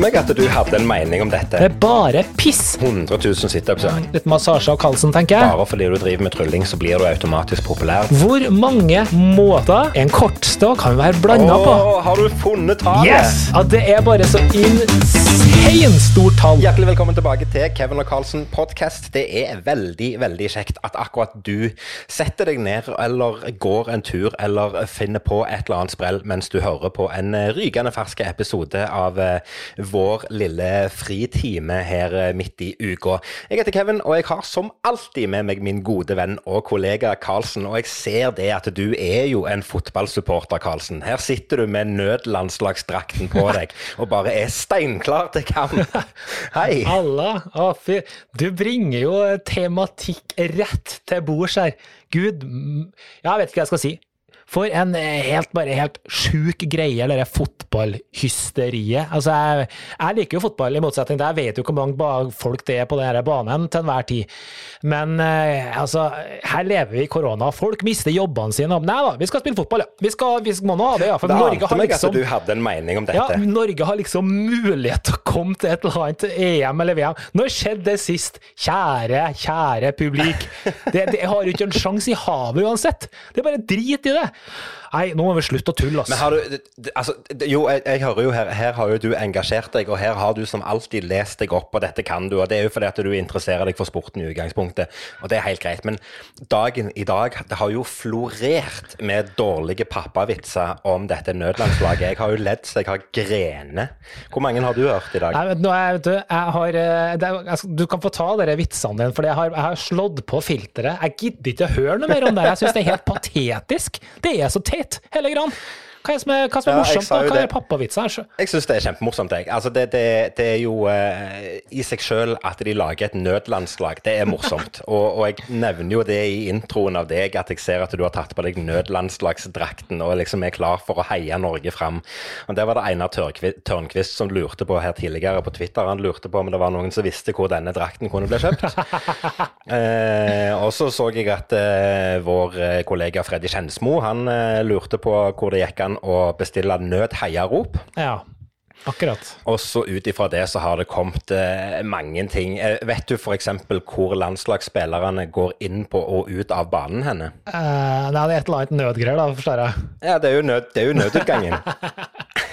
til meg at du hadde en mening om dette. Det er bare piss. 100 000 situps. ja. Litt massasje av Karlsen, tenker jeg. Bare fordi du driver med trylling, så blir du automatisk populær. Hvor mange måter en kortstokk kan være blanda på? Åh, har du funnet tallet? Yes! Ja, det er bare så insane stort tall. Hjertelig velkommen tilbake til Kevin og Carlsen podcast. Det er veldig, veldig kjekt at akkurat du setter deg ned eller går en tur eller finner på et eller annet sprell mens du hører på en rykende fersk episode av eh, vår lille fritime her eh, midt i uka. Jeg heter Kevin, og jeg har som alltid med meg min gode venn og kollega Karlsen. Og jeg ser det at du er jo en fotballsupporter, Karlsen. Her sitter du med nødlandslagsdrakten på deg og bare er steinklar til kamp. Hei. Alla, å fy. Du bringer jo tematikk rett til bords her. Gud, jeg vet ikke hva jeg skal si. For en eh, helt, bare helt sjuk greie, eller det fotballhysteriet. Altså, jeg, jeg, liker jo fotball, i motsetning til jeg vet jo hvor mange folk det er på denne banen til enhver tid. Men eh, altså, her lever vi i korona. Folk mister jobbene sine. Nei da, vi skal spille fotball, ja. Vi, skal, vi må nå ha det, ja. For Det Norge har liksom du hadde en mening om ja. Norge har liksom mulighet til å komme til et eller annet EM eller VM. Når skjedde det sist? Kjære, kjære publik. Det, det har jo ikke en sjanse i havet uansett. Det er bare drit i det. Nei, nå må vi slutte å tulle, Men har du, altså, jo, jeg, jeg hører jo her, her har jo du engasjert deg, og her har du som alltid lest deg opp, og dette kan du, og det er jo fordi at du interesserer deg for sporten i utgangspunktet, og det er helt greit. Men dagen i dag, det har jo florert med dårlige pappavitser om dette nødlandslaget. Jeg har jo ledd så jeg har grene. Hvor mange har du hørt i dag? Nei, vet du, jeg, vet du, jeg har, eh, er- altså, du kan få ta dere vitsene dine, for jeg har, jeg har slått på filteret. Jeg gidder ikke å høre noe mer om det. Jeg syns det er helt patetisk. Det er så teit, hele greia. Hva er det som er, hva som er Ja, morsomt? da? Hva er pappavitsen her? Jeg syns det er kjempemorsomt. Jeg. Altså det, det, det er jo uh, i seg sjøl at de lager et nødlandslag. Det er morsomt. Og, og jeg nevner jo det i introen av deg, at jeg ser at du har tatt på deg nødlandslagsdrakten og liksom er klar for å heie Norge fram. Og Det var det Einar Tørnquist som lurte på her tidligere på Twitter. Han lurte på om det var noen som visste hvor denne drakten kunne bli kjøpt. uh, og så så jeg at uh, vår kollega Freddy Kjensmo han lurte på hvor det gikk an å bestille nødheiarop. Ja, akkurat. Og så ut ifra det så har det kommet eh, mange ting. Eh, vet du f.eks. hvor landslagsspillerne går inn på og ut av banen henne? Eh, nei, det er et eller annet nødgreier, da, forstår jeg. Ja, det er jo, nød, det er jo nødutgangen.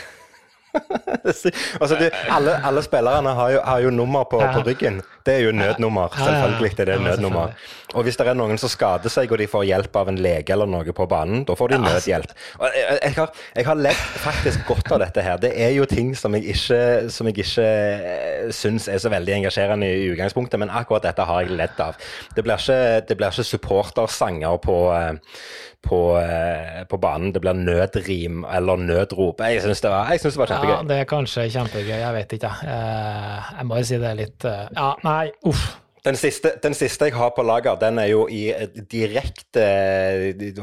altså, du, alle, alle spillerne har jo, har jo nummer på, på ryggen. Det er jo nødnummer. Ja, ja, ja. Selvfølgelig det er det nødnummer. Og hvis det er noen som skader seg, og de får hjelp av en lege eller noe på banen, da får de nødhjelp. Jeg, jeg, har, jeg har ledd faktisk godt av dette her. Det er jo ting som jeg ikke, som jeg ikke eh, syns er så veldig engasjerende i utgangspunktet, men akkurat dette har jeg ledd av. Det blir ikke, det blir ikke supportersanger på eh, på, eh, på banen. Det blir nødrim eller nødrop. Jeg syns det, det var kjempegøy. Ja, det er kanskje kjempegøy, jeg vet ikke. jeg. Eh, jeg må jo si det er litt eh, Ja, nei, uff. Den siste, den siste jeg har på lager, den er jo i eh, direkte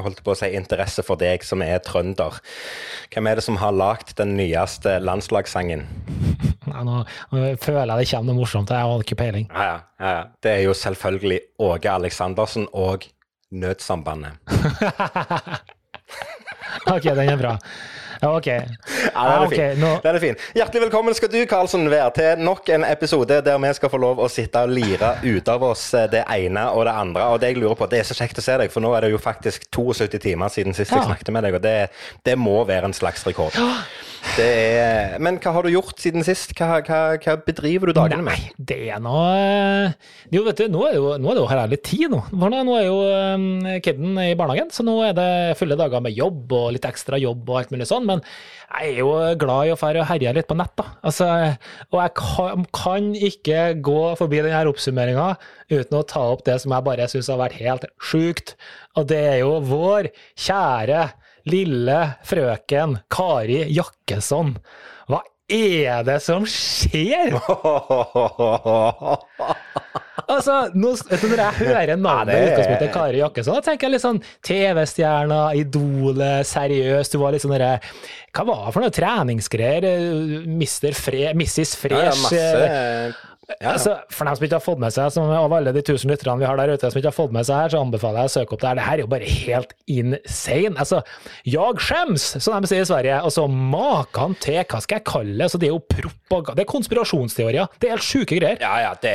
holdt på å si, interesse for deg som er trønder. Hvem er det som har lagd den nyeste landslagssangen? Nei, nå, nå føler jeg det kommer noe morsomt. Jeg har ikke peiling. Ja, ja, ja, ja. Det er jo selvfølgelig Åge Aleksandersen og Nødsambandet. Ok, den er bra. Ja, ok. Ja, den er ok, fin. Den er fin. Hjertelig velkommen skal du, Karlsen, være til nok en episode der vi skal få lov å sitte og lire ut av oss eh, det ene og det andre. Og det jeg lurer på, det er så kjekt å se deg, for nå er det jo faktisk 72 timer siden sist jeg snakket med deg, og det, det må være en slags rekord. Det er, men hva har du gjort siden sist? Hva, hva, hva bedriver du dagene med? Nei, det er nå eh, Jo, vet du, nå er det jo, nå er det jo her er tid, nå. Nå nå er jo um, kidden i barnehagen, så nå er det fulle dager med jobb og litt ekstra jobb og alt mulig sånn. Men jeg er jo glad i å fære og herje litt på nett, da. Altså, og jeg kan, kan ikke gå forbi denne oppsummeringa uten å ta opp det som jeg bare syns har vært helt sjukt. Og det er jo vår kjære lille frøken Kari Jakkesson. Hva er det som skjer? Altså, nå, Når jeg hører navnet i utgangspunktet Kari Jakkesson, da tenker jeg litt sånn TV-stjerna, Idolet, seriøst. Du var litt sånn derre Hva var det for noe treningsgreier? Eh, Mister Fre, Mrs. Ja, ja, eh, masse, Ja. Altså, for dem som ikke har fått med seg, som av alle de tusen lytterne vi har der ute som ikke har fått med seg her, så anbefaler jeg å søke opp det her. Det her er jo bare helt insane. Altså, jeg skjems, som de sier i Sverige. Altså, maken til, hva skal jeg kalle det? Altså, det er jo propaganda, det er konspirasjonsteorier. Det er helt sjuke greier. Ja, ja, det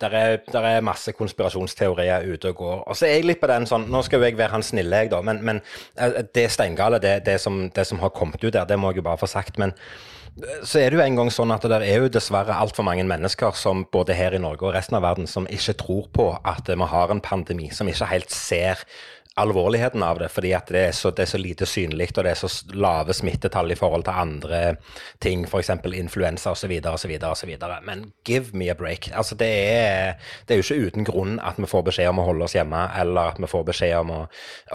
der er, der er masse konspirasjonsteorier ute og går. Og så er jeg litt på den sånn Nå skal jo jeg være han snille, jeg, da, men, men eh, det steingale, det, det, som, det som har kommet ut der, det må jeg jo bare få sagt. Men så er det jo en gang sånn at det er jo dessverre altfor mange mennesker som både her i Norge og resten av verden som ikke tror på at vi har en pandemi, som ikke helt ser alvorligheten av det, fordi at det er så, det er så lite synlig og det er så lave smittetall i forhold til andre ting, f.eks. influensa osv. osv. osv. Men give me a break. Altså det, er, det er jo ikke uten grunn at vi får beskjed om å holde oss hjemme, eller at vi får beskjed om å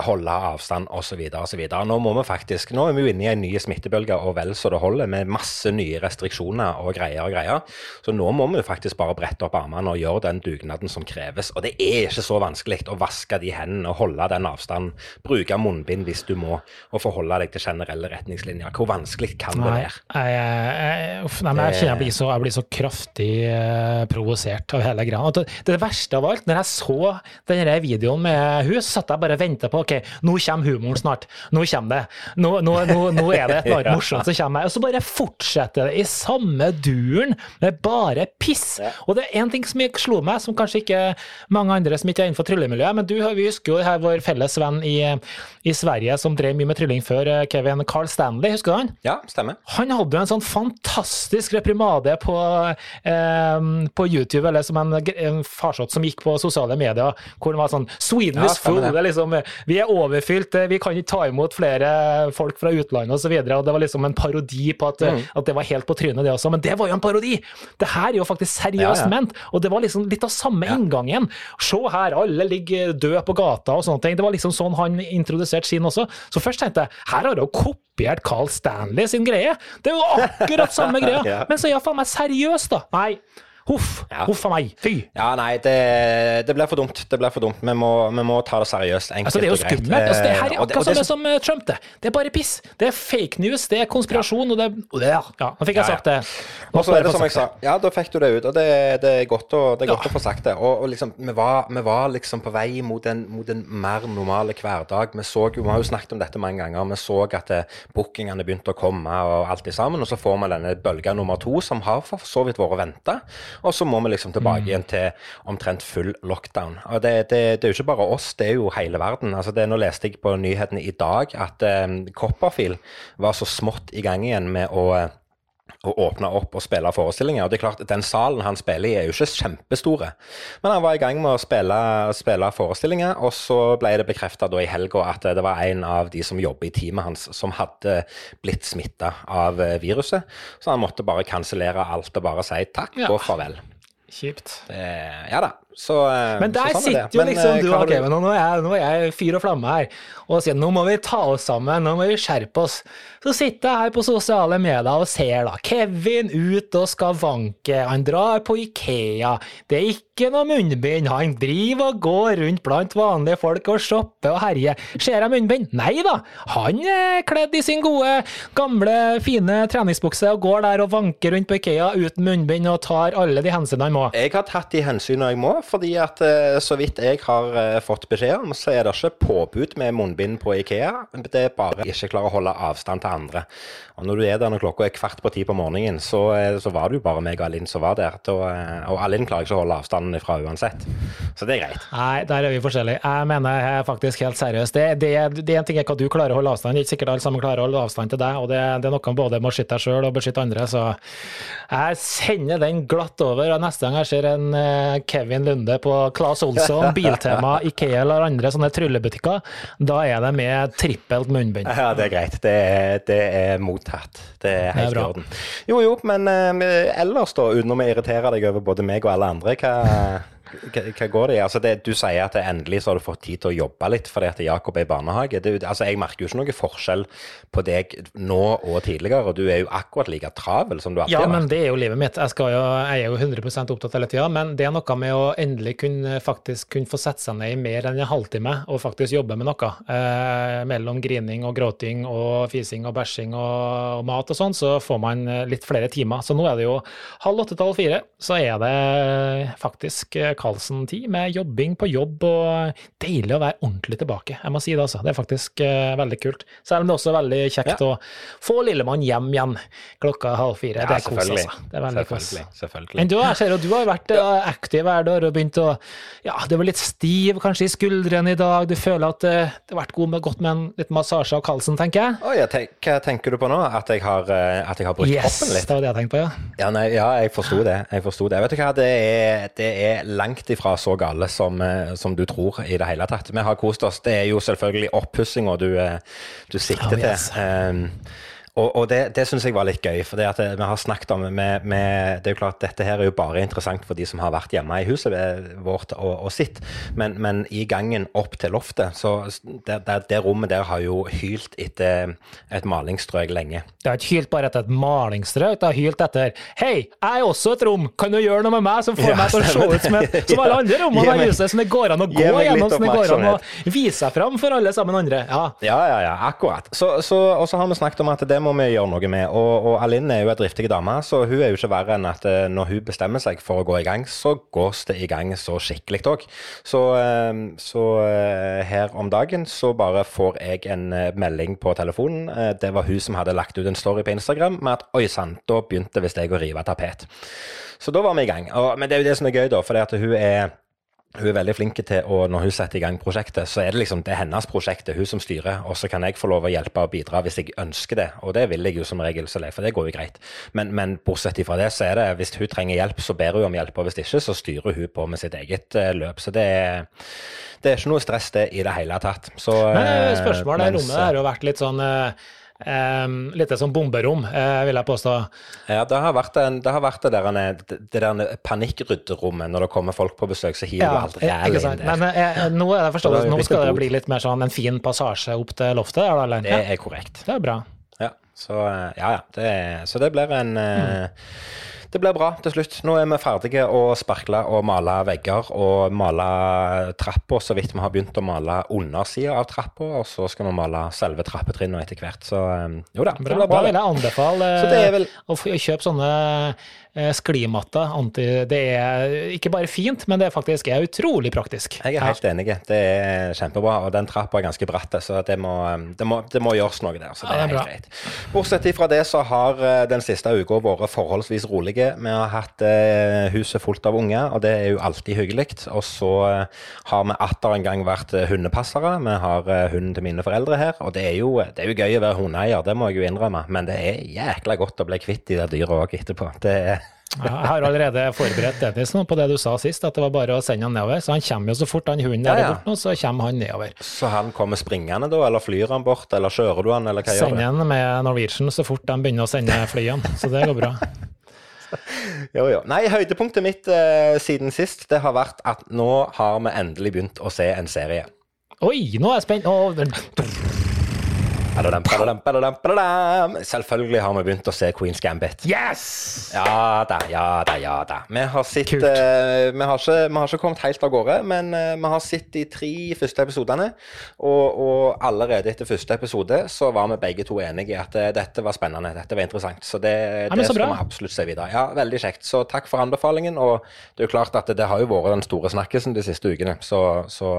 holde avstand osv. osv. Nå må vi faktisk, nå er vi jo inne i en ny smittebølge og vel så det holder, med masse nye restriksjoner og greier og greier. Så nå må vi faktisk bare brette opp armene og gjøre den dugnaden som kreves. Og det er ikke så vanskelig å vaske de hendene og holde den avstanden. Bruke munnbind hvis du må, og forholde deg til generelle retningslinjer. Hvor vanskelig kan det Nei, være? jeg, jeg, nei, men jeg kjenner jeg blir så, jeg blir så kraftig uh, provosert av hele greia. Det, det verste av alt, når jeg så denne videoen med hun, så satt jeg bare og venta på ok, nå kommer humoren snart. Nå kommer det. Nå, nå, nå, nå er det et eller annet Ja. morsomt som kommer. Og så bare fortsetter det i samme duren med bare piss. Ja. Og det er én ting som slo meg, som kanskje ikke mange andre som ikke er innenfor tryllemiljøet, men du, vi husker jo her vår felles venn i, i Sverige som drev mye med trylling før, eh, Kevin Carl Stanley, husker du han? Ja, stemmer. Han hadde jo en sånn fantastisk reprimade på, eh, på YouTube, eller som en, en farsott som gikk på sosiale medier, hvor det var sånn Sweden Ja, is full. det. Det liksom, vi er overfylt, eh, vi kan ikke ta imot flere folk fra utlandet osv. Det var liksom en parodi på at, Mm. at det var helt på trynet, det også. Men det var jo en parodi! Det her er jo faktisk seriøst Ja, ja. ment. Og det var liksom litt av samme inngangen. Se her, alle ligger døde på gata og sånne ting. Det var liksom sånn han introduserte sin også. Så først tenkte jeg her har hun kopiert Carl Stanley sin greie. Det er jo akkurat samme greia. Ja. Men så jeg faen meg seriøs, da. Nei. Huff. Ja. Huff a meg. Fy. Ja, nei, det, det blir for dumt. Det blir for dumt. Vi må, vi må ta det seriøst. Enkelt Altså, det er jo skummelt. Altså, det her er akkurat og det- det som eh, Trump, det. Det er bare piss. Det er fake news, det er konspirasjon, og det, og Ja, nå fikk jeg Ja, ja. sagt det. Og så er det som jeg sa, ja, da fikk du det ut, og det, det er godt, å, det er godt Ja. å få sagt det. Og, og liksom, vi var, vi var liksom på vei mot en, mot en mer normal hverdag. Vi så jo, vi har jo snakket om dette mange ganger, vi så at eh, bookingene begynte å komme og alt det sammen, og så får vi denne bølga nummer to, som har for så vidt vært å vente. Og så må vi liksom tilbake Mm. igjen til omtrent full lockdown. Og det, det, det er jo ikke bare oss, det er jo hele verden. Altså det, nå leste jeg på nyhetene i dag at eh, Copperfield var så smått i gang igjen med å eh, å åpne opp og spille forestillinger. Og det er klart, Den salen han spiller i, er jo ikke kjempestore. Men han var i gang med å spille, spille forestillinger, og så ble det bekrefta i helga at det var en av de som jobber i teamet hans, som hadde blitt smitta av eh, viruset. Så han måtte bare kansellere alt og bare si takk Ja. og farvel. Kjipt. Det, ja da. Så, eh, Men der så sånn er sitter jo liksom eh, du Kevin, og nå er, jeg, nå er jeg fyr og flamme her, og sier nå må vi ta oss sammen, nå må vi skjerpe oss. Så sitter jeg her på sosiale medier og ser da Kevin ut og skal vanke, han drar på Ikea, det er ikke noe munnbind, han driver og går rundt blant vanlige folk og shopper og herjer. Ser jeg munnbind? Nei da, han er kledd i sin gode, gamle, fine treningsbukse og går der og vanker rundt på Ikea uten munnbind og tar alle de hensynene han må. Jeg har tatt de hensynene jeg må, fordi at eh, så vidt jeg har eh, fått beskjed om, så er det ikke påbud med munnbind på Ikea. Det er bare ikke klare å holde avstand til andre. Og når du er der når klokka er kvart på ti på morgenen, så, eh, så var det jo bare meg og Alin som var der. Eh, og Alin klarer ikke å holde avstanden ifra uansett. Så det er greit. Nei, der er vi forskjellige. Jeg mener jeg faktisk helt seriøst. Det, det, det er en ting er hva du klarer å holde avstand, det er ikke sikkert alle sammen klarer å holde avstand til deg, og det, det er noe både med å beskytte deg sjøl og beskytte andre, så jeg sender den glatt over. og Neste gang jeg ser en Kevin Kevin Lunde på Claes Olsson, Biltema, Ikea eller andre sånne tryllebutikker, da er det med trippelt munnbind. Ja, det er greit. Det er, det er mottatt. Det er helt i orden. Jo, jo, men eh, ellers, da, uten å irritere deg over både meg og alle andre, hva, Hva, går det i? Altså det, du sier at endelig så har du fått tid til å jobbe litt fordi at Jakob er i barnehage. Det, altså jeg merker jo ikke noe forskjell på deg nå og tidligere, og du er jo akkurat like travel som du alltid har. Ja, men det er jo livet mitt. Jeg, skal jo, jeg er jo 100% opptatt hele tida. Men det er noe med å endelig kunne, faktisk kunne få sette seg ned i mer enn en halvtime og faktisk jobbe med noe. Eh, mellom grining og gråting og fising og bæsjing og, og mat og sånn, så får man litt flere timer. Så nå er det jo halv åtte til halv fire, så er det faktisk eh, Karlsen-tid med jobbing på jobb og deilig å være ordentlig tilbake. Jeg må si det, altså. Det er faktisk eh, veldig kult. Selv om det er også er veldig kjekt å få lillemann hjem igjen klokka halv fire. Ja, det er kos, altså. Det er veldig kos. Selvfølgelig. Men du, jeg ser du har vært eh, aktiv her, dag og begynt å Ja, du var litt stiv kanskje i skuldrene i dag. Du føler at eh, det har vært god med, godt med en liten massasje av Karlsen, tenker jeg? Oi, jeg tenk, hva tenker du på nå? At jeg har, at jeg har brukt Yes, kroppen litt? det var det jeg tenkte på, ja. Ja, nei, ja jeg forsto det. Jeg forsto det. Vet du hva, det er, det er langt ifra så gale som, eh, som du tror i det hele tatt. Vi har kost oss. Det er jo selvfølgelig oppussinga du, eh, du sikter Oh, yes. til. Um, og, og det, det syns jeg var litt gøy, for det at vi har snakket om med, med, Det er jo klart, dette her er jo bare interessant for de som har vært hjemme i huset vårt og, og sitt, men, men i gangen opp til loftet, så det, det, det rommet der har jo hylt etter et malingsstrøk lenge. Det har ikke hylt bare etter et malingsstrøk, det har hylt etter Hei, jeg er også et rom, kan du gjøre noe med meg som får Ja, meg til å se ut som, et, som alle andre rommene i huset, som det går an å gå gjennom, som det går an å vise seg fram for alle sammen andre. Ja. Ja, ja, ja, akkurat. Så, så, og så har vi snakket om at det må vi gjøre noe med. Og, og Alinn er jo ei driftig dame, så hun er jo ikke verre enn at eh, når hun bestemmer seg for å gå i gang, så gås det i gang så skikkelig òg. Så, eh, så eh, her om dagen så bare får jeg en melding på telefonen. Det var hun som hadde lagt ut en story på Instagram med at oi sann, da begynte visst jeg å rive tapet. Så da var vi i gang. Og, men det er jo det som er gøy, da, for at hun er hun er veldig flink til å, når hun setter i gang prosjektet, så er det liksom det er hennes prosjekt, det er hun som styrer, og så kan jeg få lov å hjelpe og bidra hvis jeg ønsker det, og det vil jeg jo som regel, så for det går jo greit. Men, men bortsett ifra det, så er det hvis hun trenger hjelp, så ber hun om hjelp, og hvis ikke, så styrer hun på med sitt eget eh, løp. Så det er, det er ikke noe stress det i det hele tatt. Så, Men eh, eh, spørsmålet, mens- rommet har jo vært litt sånn eh, Litt som bomberom, eh, vil jeg påstå. Ja, det har vært, en, det, har vært det der, det, der panikkrydderommet når det kommer folk på besøk, så hiver Ja, alt rælet inn der. Men eh, nå er det forstått da er nå skal det bli litt mer sånn en fin passasje opp til loftet? er eller? Det er korrekt. det er bra. Ja, så eh, ja, ja. Det, så det blir en eh, Det blir bra til slutt. Nå er vi ferdige å sparkle og male vegger og male trappa, så vidt vi har begynt å male undersida av trappa, og så skal vi male selve trappetrinnet etter hvert. Så eh, jo da, det Bra. blir bra. vil jeg anbefale er vel- eh, å kjøpe sånne eh, det er ikke bare fint, men det er faktisk er utrolig praktisk. Jeg er helt enig. Det er kjempebra. Og den trappa er ganske bratt, så det må, det må, det må gjøres noe der. Så det Ja, er det er helt greit. Bortsett fra det så har eh, den siste uka vært forholdsvis rolige. Vi har hatt eh, huset fullt av unger, og det er jo alltid hyggelig. Og så har vi atter en gang vært hundepassere. Vi har hunden til mine foreldre her, og det er, jo, det er jo gøy å være hundeeier, det må jeg jo innrømme. Men det er jækla godt å bli kvitt de der dyra òg etterpå. Det er jeg har allerede forberedt Dennis nå på det du sa sist, at det var bare å sende han nedover. Så han kommer jo så fort han hunden er Ja, ja. bort nå, så kommer han nedover. Så han kommer springende da, eller flyr han bort, eller kjører du han, eller hva gjør Send du? han med Norwegian så fort de begynner å sende flyene. Så det går bra. Jo, jo. Nei, høydepunktet mitt eh, siden sist, det har vært at nå har vi endelig begynt å se en serie. Oi, nå er jeg spent. Å, Selvfølgelig har vi begynt å se Queen's Gambit. Yes! Ja da, ja da, ja da. Vi har sett Kult. eh, vi, har ikke, vi har ikke kommet helt av gårde, men uh, vi har sett de tre første episodene. Og, og allerede etter første episode så var vi begge to enige i at uh, dette var spennende, dette var interessant. Så det, det så skal vi absolutt se videre. Ja, veldig kjekt. Så takk for anbefalingen. Og det er jo klart at det, det har jo vært den store snakkisen de siste ukene, så, så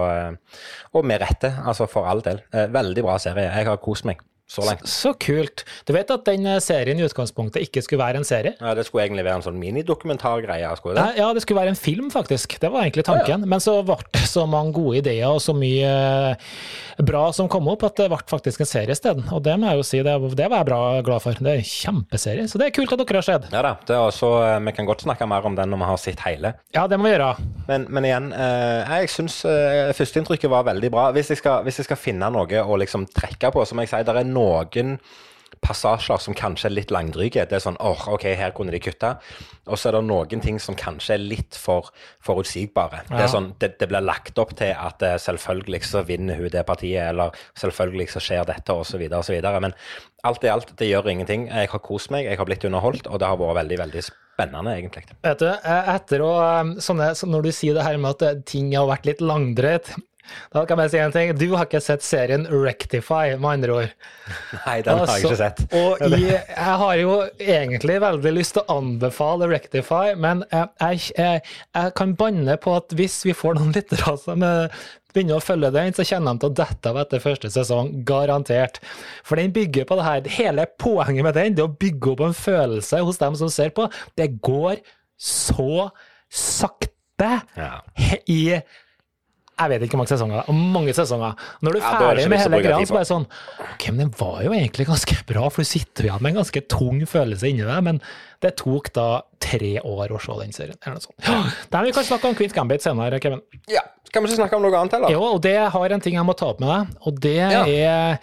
Og med rette, altså for all del. Veldig bra serie. Jeg har kost meg så. Så kult. Du vet at den eh, serien i utgangspunktet ikke skulle være en serie? Ja, det skulle egentlig være en sånn minidokumentargreie. skulle det? Ja, det skulle være en film, faktisk. Det var egentlig tanken. Men så ble det så mange gode ideer og så mye eh, bra som kom opp, at det ble faktisk en serie isteden. Og det må jeg jo si, det, det var jeg bra glad for. Det er en kjempeserie, så det er kult at dere har sett. Ja da. Det er også, eh, vi kan godt snakke mer om den når vi har sett hele. Ja, det må vi gjøre. Men, men igjen, jeg syns førsteinntrykket var veldig bra. Hvis jeg, skal, hvis jeg skal finne noe å liksom trekke på, som jeg sier, det er noen passasjer som kanskje er litt langdryge. Det er sånn åh, ok, her kunne de kutta. Og så er det noen ting som kanskje er litt for forutsigbare. Det er sånn, det, det blir lagt opp til at eh, selvfølgelig så vinner hun det partiet, eller selvfølgelig så skjer dette, osv., osv. Men alt i alt, det gjør ingenting. Jeg har kost meg, jeg har blitt underholdt, og det har vært veldig, veldig spennende, egentlig. Vet du, eh, etter å eh, sånne, så Når du sier det her med at ting har vært litt langdrøyt, da kan jeg si en ting. Du har ikke sett serien Rectify, med andre ord. Nei, den har jeg ikke Altså, sett. Og jeg, jeg har jo egentlig veldig lyst til å anbefale Rectify, men jeg, jeg, jeg, kan banne på at hvis vi får noen lyttere som eh, begynner å følge den, så kjenner de til å dette av etter første sesong, garantert. For den bygger på det her. Hele poenget med den, det er å bygge opp en følelse hos dem som ser på. Det går så sakte Ja. i jeg vet ikke hvor mange sesonger, mange sesonger. Når du er Ja, er ferdig med lyst til å hele greia, så bare sånn Ok, men den var jo egentlig ganske bra, for du sitter igjen med en ganske tung følelse inni deg. Men det tok da tre år å se den serien. Eller noe sånt. Ja, Nei, vi kan snakke om Queen's Gambit senere, Kevin. ja. Skal vi ikke snakke om noe annet, heller? Jo, og det har en ting jeg må ta opp med deg, og det Ja. er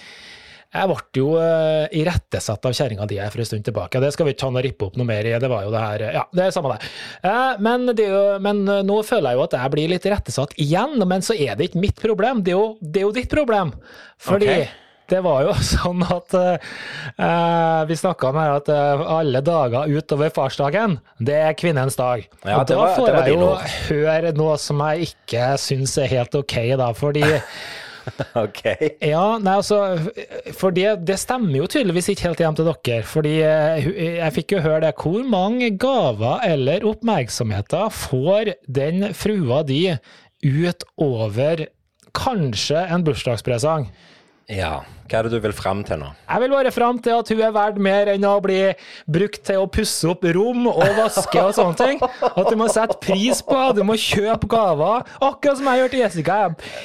jeg ble jo uh, irettesatt av kjerringa di for en stund tilbake. Det skal vi ikke ta noe rippe opp noe mer i. Det var jo det her Ja, det er samme det. Uh, men, det jo, men uh, nå føler jeg jo at jeg blir litt irettesatt igjen. Men så er det ikke mitt problem, det er jo, det er jo ditt problem. Fordi okay. det var jo sånn at uh, eh, Vi snakka om her at eh, alle dager utover farsdagen, det er kvinnens dag. Ja, og det da får jeg jo høre noe som jeg ikke syns er helt ok, da. Fordi Ok. ja, nei, altså, for det, det stemmer jo tydeligvis ikke helt hjem til dere. fordi eh, jeg fikk jo høre det. Hvor mange gaver eller oppmerksomheter får den frua di utover kanskje en bursdagspresang? Ja. Hva er det du vil fram til nå? Jeg vil bare fram til at hun er verdt mer enn å bli brukt til å pusse opp rom og vaske og sånne ting. At du må sette pris på henne, du må kjøpe gaver. Akkurat som jeg gjør til Jessica.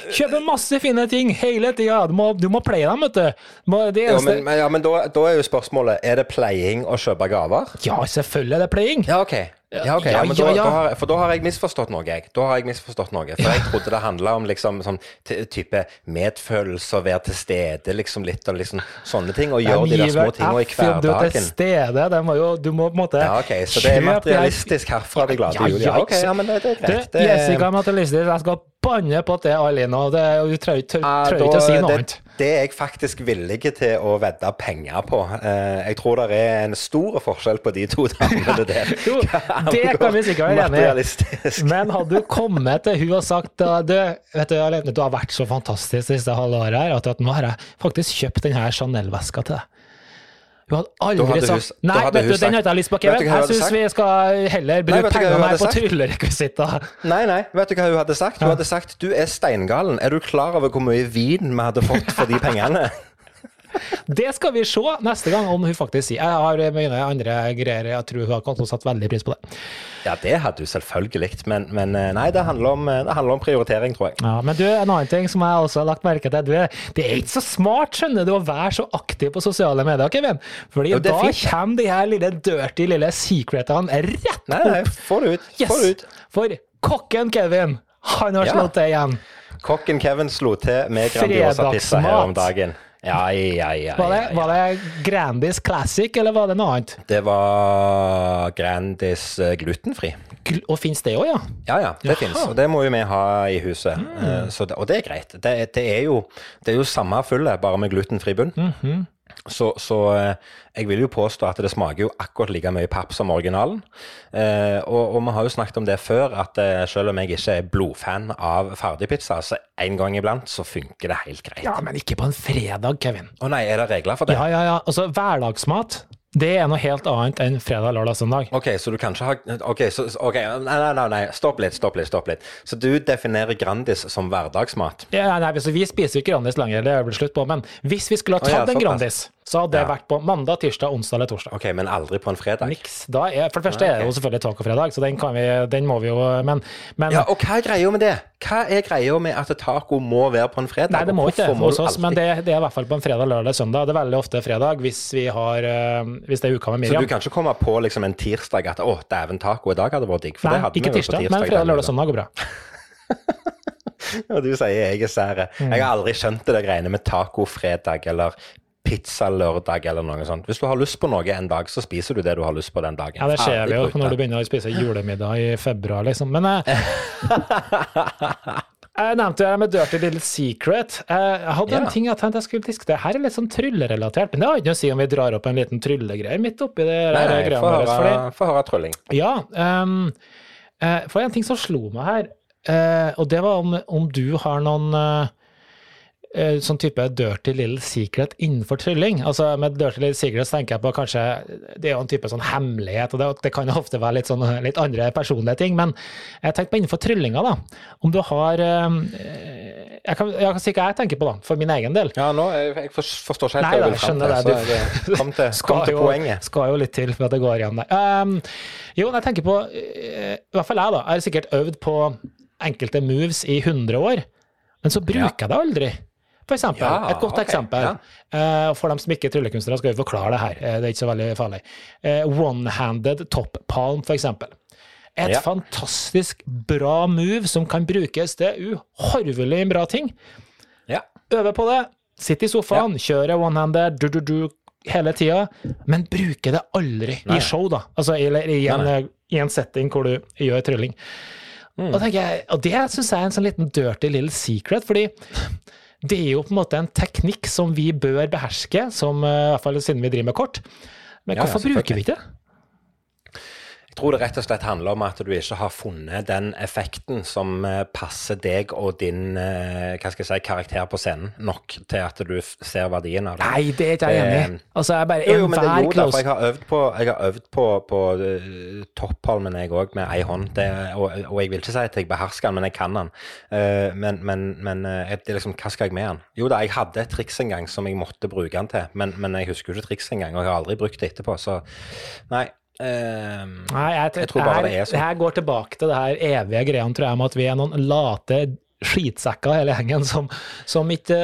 Jeg kjøper masse fine ting hele tida. Du må, du må pleie dem, vet du. Det Jo, men, men, ja, men da, da er jo spørsmålet Er det pleiing å kjøpe gaver? Ja, selvfølgelig er det playing. Ja, OK. Ja, okay. Ja, Ja, men da, ja. Da har, for da har jeg misforstått noe, jeg. Da har jeg misforstått noe. For jeg trodde det handla om liksom sånn type medfølelse å være til stede, liksom litt og liksom sånne ting. Og gjøre de der små tingene i hverdagen. du til stede. Jo, du må på en måte Ja, OK. Så det er materialistisk herfra det glade jul. Ja, OK. Ja, men det, det er greit. Det, Jessica er materialistisk. Jeg skal banne på at det er Alina. det, Du trenger ikke Ja, å si noe annet. Det er jeg faktisk villig til å vedde penger på. Eh, jeg tror det er en stor forskjell på de to damene der. Jo, det kan vi sikkert være enig i. Men hadde du kommet til hun og sagt du, vet du, Alene, du har vært så fantastisk det siste halve året her, at nå har jeg faktisk kjøpt denne Chanel-veska til deg. Hun hadde aldri sagt Nei, vet du, den har ikke jeg lyst på, Kevin. Jeg syns vi skal heller bruke pengene her på tryllerekvisitter. Nei, nei. Vet du hva hun hadde sagt? Hun hadde sagt du er steingalen. Er du klar over hvor mye vin vi hadde fått for de pengene? Det skal vi se neste gang om hun faktisk sier. Jeg har mine andre greier, jeg tror hun har kommet til å satt veldig pris på det. Ja, det hadde hun selvfølgelig men, men eh, nei, det handler, om, det handler om prioritering, tror jeg. Ja, men du, en annen ting som jeg også har lagt merke til. Du er, det er ikke så smart, skjønner du, å være så aktiv på sosiale medier, Kevin. Fordi Jo, da fint. kommer de her lille dirty lille secretene rett Nei, nei, få det ut. Yes! Få det ut. For kokken Kevin, han har Ja. slått det igjen. Kokken Kevin slo til med Grandiosa-pizza her om dagen. Ja, ja, ja, Var det, var det Grandis Classic, eller var det noe annet? Det var Grandis eh, glutenfri. Gl- Og fins det òg, ja? Ja, ja, det. Mm. fins, og det må jo vi ha i huset. Mm. så det, og det er greit. Det, det, er jo, det er jo samme fullet, bare med glutenfri bunn. Mhm. Så, så eh, jeg vil jo påstå at det smaker jo akkurat like mye papp som originalen. Eh, og, og vi har jo snakket om det før, at eh, selv om jeg ikke er blodfan av ferdigpizza, så en gang iblant så funker det helt greit. Ja, men ikke på en fredag, Kevin. Å nei, er det regler for det? Ja, ja, ja. Altså, hverdagsmat, det er noe helt annet enn fredag, lørdag, søndag. Ok, så du kan ikke ha Ok, så, ok, nei, nei, nei, nei, stopp litt, stopp litt, stopp litt. Så du definerer Grandis som hverdagsmat? Ja, nei, så Vi spiser jo ikke Grandis lenger, det er det slutt på. Men hvis vi skulle ha Å, ja, tatt en. Grandis, så hadde det Ja. vært på mandag, tirsdag, onsdag eller torsdag. Ok, men aldri på en fredag? Niks. Da er, for det første Ja, er det jo selvfølgelig tacofredag, så den, kan vi, den må vi jo Men, men Ja, og hva er greia med det? Hva er greia med at taco må være på en fredag? Nei, det må ikke det hos oss, men det, det er i hvert fall på en fredag, lørdag, søndag. Det er veldig ofte fredag hvis vi har øh, Hvis det er uka med Miriam. Så du kan ikke komme på liksom en tirsdag at å, dæven, taco i dag hadde vært digg? For det Nei, ikke vi ikke på tirsdag, men tirsdag fredag, lørdag, søndag går bra. Og du sier jeg er sære. Mm. Jeg har aldri skjønt det der greiene med taco fredag eller pizzalørdag eller noe sånt. Hvis du har lyst på noe en dag, så spiser du det du har lyst på den dagen. Ja, det skjer Ferdig jo brukte. når du begynner å spise julemiddag i februar, liksom. Men eh, jeg nevnte jo det med Dirty Little Secret. Eh, Jeg hadde Ja. en ting jeg tenkte jeg skulle diskutere. Her er litt sånn tryllerelatert, men det har ikke noe å si om vi drar opp en liten tryllegreie midt oppi det Nei, nei, få høre, høre trylling. Ja, um, for en ting som slo meg her, eh, og det var om, om du har noen sånn type dirty little secret innenfor trylling. Altså Med dirty little så tenker jeg på kanskje Det er jo en type sånn hemmelighet, og det, det kan jo ofte være litt sånn litt andre personlige ting, men jeg tenker på innenfor tryllinga, da. Om du har eh, jeg, kan, jeg kan si hva jeg tenker på, da, for min egen del. Ja, nå, jeg, jeg forstår ikke helt hva du vil fram til. det. du, kom til, kom til jo, poenget. Skal jo litt til for at det går igjen der. Um, jo, jeg tenker på eh, I hvert fall jeg, da. Jeg har sikkert øvd på enkelte moves i 100 år, men så bruker jeg det aldri. Eksempel, Ja, et godt okay, eksempel. ja. Eh, for dem som ikke er tryllekunstnere, skal vi forklare det her. Eh, det er ikke så veldig farlig. Eh, One-handed top palm, for eksempel. Et Ja. fantastisk bra move som kan brukes til uhorvelig bra ting. Ja. Øve på det, sitte i sofaen, kjøre one-handed, du-du-du hele tida, men bruke det aldri Nei. i show, da. Altså eller i en, i en setting hvor du gjør trylling. Mm. Og, jeg, og det syns jeg er en sånn liten dirty little secret, fordi det er jo på en måte en teknikk som vi bør beherske, som, eh, i hvert fall siden vi driver med kort. Men Ja, ja, hvorfor bruker vi ikke det? Tror det rett og slett handler om at du ikke har funnet den effekten som eh, passer deg og din eh, hva skal jeg si, karakter på scenen nok til at du ser verdien av det. Nei, det er ikke jeg enig i. Altså, jeg bare Jo, jo, men det, er jo, close jeg har øvd på, jeg har øvd på, på toppalmen jeg òg, med ei hånd. Det, og, og jeg vil ikke si at jeg behersker den, men jeg kan den. Eh, men men, men eh, det er liksom, hva skal jeg med den? Jo da, jeg hadde et triks en gang som jeg måtte bruke den til, men, men jeg husker jo ikke trikset engang, og jeg har aldri brukt det etterpå, så nei. Eh, Nei, jeg, Jeg tror bare her, det er sånn. Det her går tilbake til det her evige greia, tror jeg, med at vi er noen late skitsekker hele gjengen som, som ikke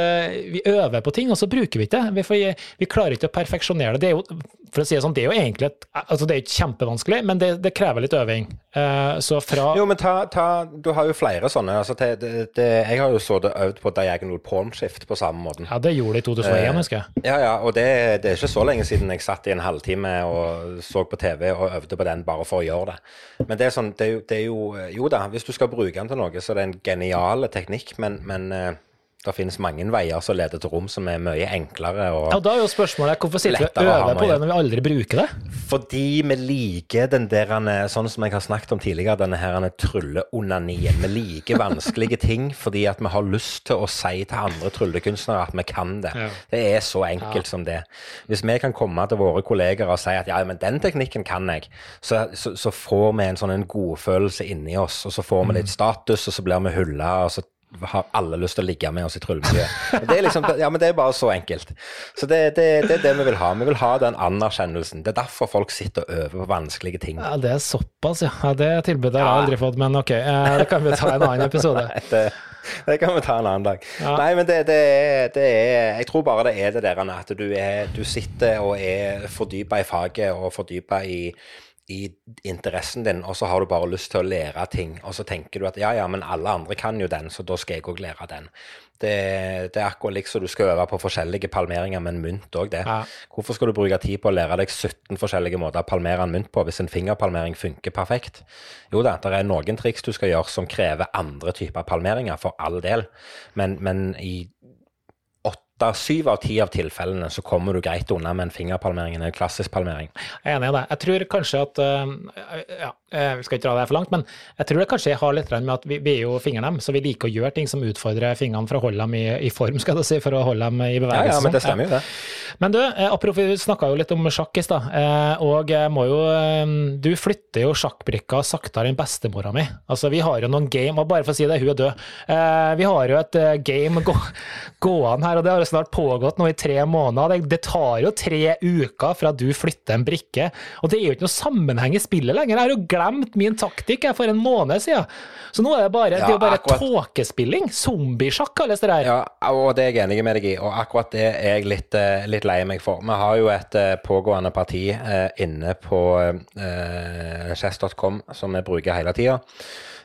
Vi øver på ting, og så bruker vi ikke det. Vi, vi klarer ikke å perfeksjonere det. Det er jo, for å si det sånn, det er jo egentlig et, altså det er ikke kjempevanskelig, men det, det krever litt øving. Eh, så fra Jo, men ta, ta Du har jo flere sånne. Altså, det, det, jeg har jo så det øvd på diagonal palm shift på samme måten. Ja, det gjorde det i 2001, husker jeg. Ja, ja, og det, det er ikke så lenge siden jeg satt i en halvtime og så på TV og øvde på den bare for å gjøre det. Men det er sånn, det er jo, det er jo da, hvis du skal bruke den til noe, så er det en genial teknikk, men, men eh, det finnes mange veier som leder til rom som er mye enklere. og... Ja, da er jo spørsmålet hvorfor sitter vi og øver på det når vi aldri bruker det? Fordi vi liker den der, eh, sånn som jeg har snakket om tidligere, denne her eh, trylleonanien. Vi liker vanskelige ting fordi at vi har lyst til å si til andre tryllekunstnere at vi kan det. Ja. Det er så enkelt som det. Hvis vi kan komme til våre kolleger og si at ja, men den teknikken kan jeg, så, så, så får vi en sånn en godfølelse inni oss, og så får vi litt status, og så blir vi hylla, og så har alle lyst til å ligge med oss i tryllemiljøet. Det liksom, ja, men det er bare så enkelt. Så det, det, det er det vi vil ha. Vi vil ha den anerkjennelsen. Det er derfor folk sitter og øver på vanskelige ting. Ja, Det er såpass, ja. det tilbudet har jeg aldri fått, men ok, eh, det kan vi ta en annen episode. Det, det kan vi ta en annen dag. Ja. Nei, men det, det, det er Jeg tror bare det er det der at du, er, du sitter og er fordypa i faget og fordypa i i interessen din, og så har du bare lyst til å lære ting, og så tenker du at ja, ja, men alle andre kan jo den, så da skal jeg òg lære den. Det, det er akkurat liksom du skal øve på forskjellige palmeringer med en mynt òg, det. Ja. Hvorfor skal du bruke tid på å lære deg 17 forskjellige måter å palmere en mynt på, hvis en fingerpalmering funker perfekt? Jo da, det er noen triks du skal gjøre som krever andre typer palmeringer, for all del, men, men i åtte, syv av ti av tilfellene så kommer du greit unna med en fingerpalmering, en klassisk palmering. Jeg er enig i det. Jeg tror kanskje at øh, Ja, øh, vi skal ikke dra det her for langt, men jeg tror det kanskje har litt med at vi, vi er jo fingernem, så vi liker å gjøre ting som utfordrer fingrene for å holde dem i, i form, skal jeg si, for å holde dem i Ja, bevegelse. ja, men det stemmer jo det. Men du, eh, apropos, vi snakka jo litt om sjakk i stad, eh, og jeg må jo eh, Du flytter jo sjakkbrikka saktere enn bestemora mi. Altså, vi har jo noen game, og bare for å si det, hun er død. Eh, Vi har jo et eh, game gå, gående her, og det har jo snart pågått nå i tre måneder. Det, det tar jo tre uker fra du flytter en brikke, og det er jo ikke noe sammenheng i spillet lenger. Jeg har jo glemt min taktikk jeg, for en måned siden. Så nå er det bare, det er jo Ja, bare akkurat. tåkespilling. Zombiesjakk kalles det der. Ja, og det er jeg enig med deg i, og akkurat det er jeg litt, eh, litt lei meg for. Vi har jo et eh, pågående parti eh, inne på eh, chess.com som vi bruker hele tida.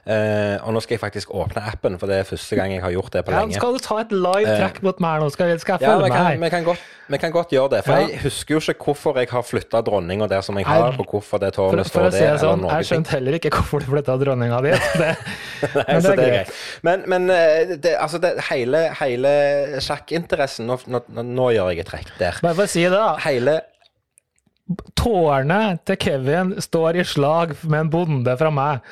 Eh, og nå skal jeg faktisk åpne appen, for det er første gang jeg har gjort det på Ja, lenge. skal du ta et live track mot meg nå? Skal, skal jeg Ja, følge vi kan, med? vi, kan godt, vi kan godt gjøre det. For Ja. jeg husker jo ikke hvorfor jeg har flytta dronninga der som jeg har, og hvorfor det For, tårnet for står å si der, det sånn, jeg skjønte heller ikke hvorfor du flytta dronninga di. Det, Nei, men det er greit. greit. Men, men eh, det, altså det, hele, hele sjakkinteressen nå, nå, nå gjør jeg et trekk der. Bare for å si det, da. Hele Tårnet til Kevin står i slag med en bonde fra meg.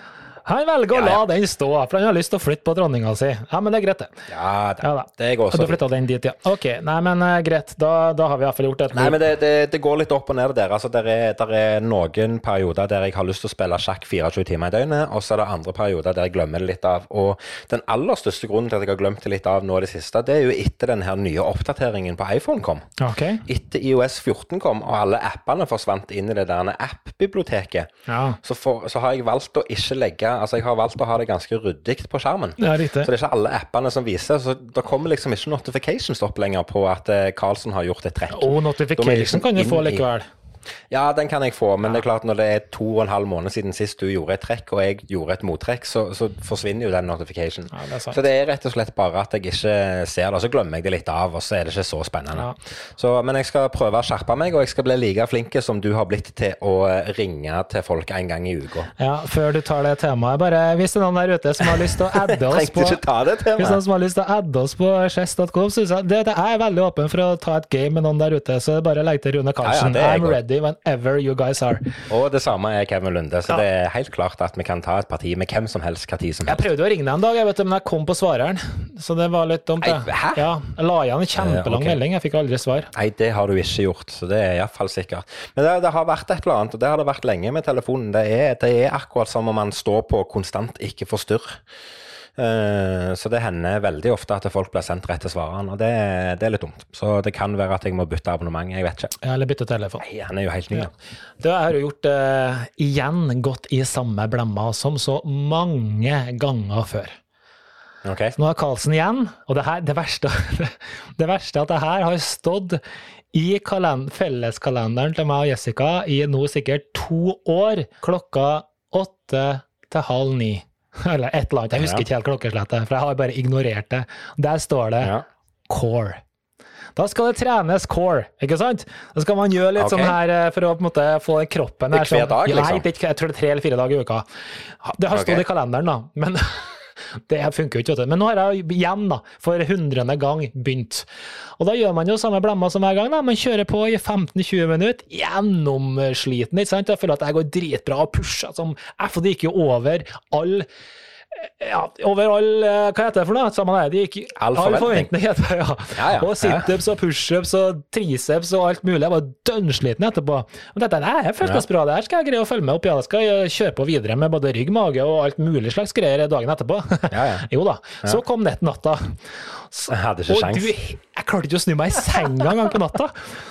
Han velger å Ja, ja. la den stå, for han har lyst til å flytte på dronninga si. Ja, men det er greit, det. Ja det, Ja da. Det går så du flytta den dit, ja. Ok, nei, men uh, greit. Da, da har vi iallfall gjort et Nei, men det, det, det går litt opp og ned der. Altså, der, er, er noen perioder der jeg har lyst til å spille sjakk 24 timer i døgnet, og så er det andre perioder der jeg glemmer det litt av. Og den aller største grunnen til at jeg har glemt det litt av nå i det siste, det er jo etter den her nye oppdateringen på iPhone kom. Ok. Etter IOS 14 kom, og alle appene forsvant inn i det der app-biblioteket, Ja. så, så har jeg valgt å ikke legge Altså, jeg har valgt å ha det ganske ryddig på skjermen. Ja, det Så det er ikke alle appene som viser, så det kommer liksom ikke notifications opp lenger på at eh, Carlsen har gjort et trekk. Og notification liksom kan du få likevel. i-. Ja, den kan jeg få, men det er klart når det er to og en halv måned siden sist du gjorde et trekk, og jeg gjorde et mottrekk, så, så forsvinner jo den notification. Ja, det så det er rett og slett bare at jeg ikke ser det, og så glemmer jeg det litt av, og så er det ikke så spennende. Ja. Så, men jeg skal prøve å skjerpe meg, og jeg skal bli like flink som du har blitt til å eh, ringe til folk en gang i uka. Ja, før du tar det temaet, bare hvis det er noen der ute som har lyst til å adde oss på ikke ta det Hvis noen som har lyst til å adde oss på chess.com, så synes jeg det, det er veldig åpen for å ta et game med noen der ute, så bare legg til Rune Karlsen. Ja, ja, I'm godt. Whenever you guys are. Og det samme er Kevin Lunde, så Ja. det er helt klart at vi kan ta et parti med hvem som helst, hva tid som Jeg prøvde å ringe deg en dag, jeg vet, men jeg kom på svareren, så det var litt dumt. Nei, hæ? Ja, jeg la igjen en kjempelang okay. melding, jeg fikk aldri svar. Nei, det har du ikke gjort, så det er iallfall sikkert. Men det, det har vært et eller annet, og det har det vært lenge med telefonen. Det er, det er akkurat som om man står på konstant ikke forstyrr. Eh, så det hender veldig ofte at folk blir sendt rett til svareren, og det, det er litt dumt. Så det kan være at jeg må bytte abonnement, jeg vet ikke. Eller bytte telefon. Nei, han er jo helt ny. Ja. Du, har du gjort uh, igjen gått i samme blemma som så mange ganger før. Ok? Nå er Karlsen igjen, og det, her, det, verste, det verste er at det her har stått i kalend- felleskalenderen til meg og Jessica i nå sikkert to år, klokka åtte til halv ni. Eller et eller annet, jeg husker Ja. ikke helt klokkeslettet, for jeg har bare ignorert det. Der står det Ja. core. Da skal det trenes core, ikke sant? Da skal man gjøre litt okay. sånn her eh, for å på en måte få kroppen er her sånn- dag, Ja, liksom? jeg, jeg tror det er tre eller fire dager i uka. Det har stått okay. i kalenderen, da. Men det funker jo ikke. vet du. Men nå har jeg igjen, da, for hundrede gang begynt. Og da gjør man jo samme blemma som hver gang. da. Man kjører på i 15-20 minutter, gjennomsliten. ikke sant? Jeg føler at jeg går dritbra og pusher som F, og det gikk jo over all ja, over all eh, Hva heter det for noe? Samme det, det gikk All forventning. heter ja. Ja, ja. Og situps og pushups og triceps og alt mulig. Jeg var dønnsliten etterpå. Men dette det her føltes bra, det her skal jeg greie å følge med opp i. Jeg skal kjøre på videre med både rygg, mage og alt mulig slags greier dagen etterpå. Ja, ja. jo da. Så kom nettnatta. Så- Jeg ikke og du, jeg klarte ikke å snu meg i senga engang på natta.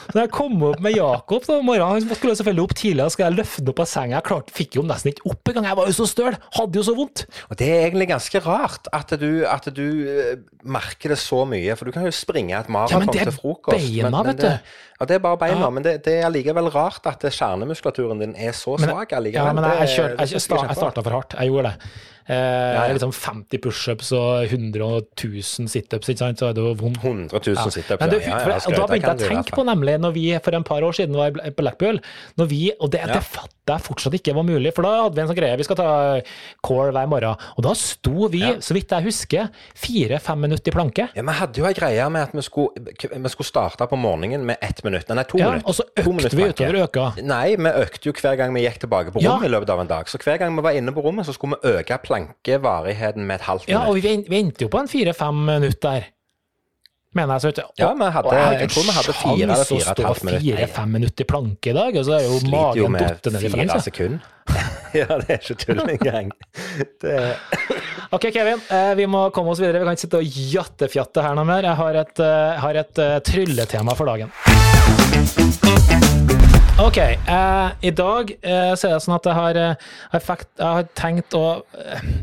Så da jeg kom opp med Jakob da, morgenen, han skulle selvfølgelig opp tidlig, og skulle jeg løfte ham opp av senga. Jeg klarte, fikk jo nesten ikke opp engang. Jeg var jo så støl. Hadde jo så vondt. Og det er egentlig ganske rart at du, at du eh, merker det så mye, for du kan jo springe et Ja, men maraton det er til frokost. beina, vet det, du. Ja, det er bare beina, Ja. men det, det er allikevel rart at kjernemuskulaturen din er så Men- svak. Ja, men jeg, jeg, Det- kjørte, jeg, er jeg starta for hardt. Jeg gjorde det. Eh, ja. Liksom 50 pushups og 100 og 1000 situps, ikke sant, så er det jo vondt. 100 000 Ja. situps. Ja, ja, ja, og da begynte jeg å tenke på nemlig, når vi for en par år siden var på Blackpool, når vi, og det, det fatter jeg fortsatt ikke var mulig, for da hadde vi en sånn greie, vi skal ta core hver morgen, og da sto vi, så vidt jeg husker, fire-fem minutter i planke. Ja, Vi hadde jo ei greie med at vi skulle, vi skulle starte på morgenen med ett minutt. Nei, to minutter. og så økte vi utover øka. Nei, vi økte jo hver gang vi gikk tilbake på Ja. rommet i løpet av en dag. Så hver gang vi var inne på rommet, så skulle vi øke plankevarigheten med et halvt minutt. Ja, og vi, vi endte jo på en fire-fem minutter. Mener jeg så du. Ja, vi hadde- og jeg tror vi hadde fire eller fire og et stå halvt minutt. Fire-fem minutter i planke i dag, og så er jo Sliter jo med ned fire sekunder. ja, det er ikke tull engang. Det, Ok, Kevin, eh, vi må komme oss videre. Vi kan ikke sitte og jattefjatte her noe mer. Jeg har et, eh, har et eh, trylletema for dagen. Ok, eh, i dag eh, så er det sånn at jeg har, fakt, jeg har tenkt å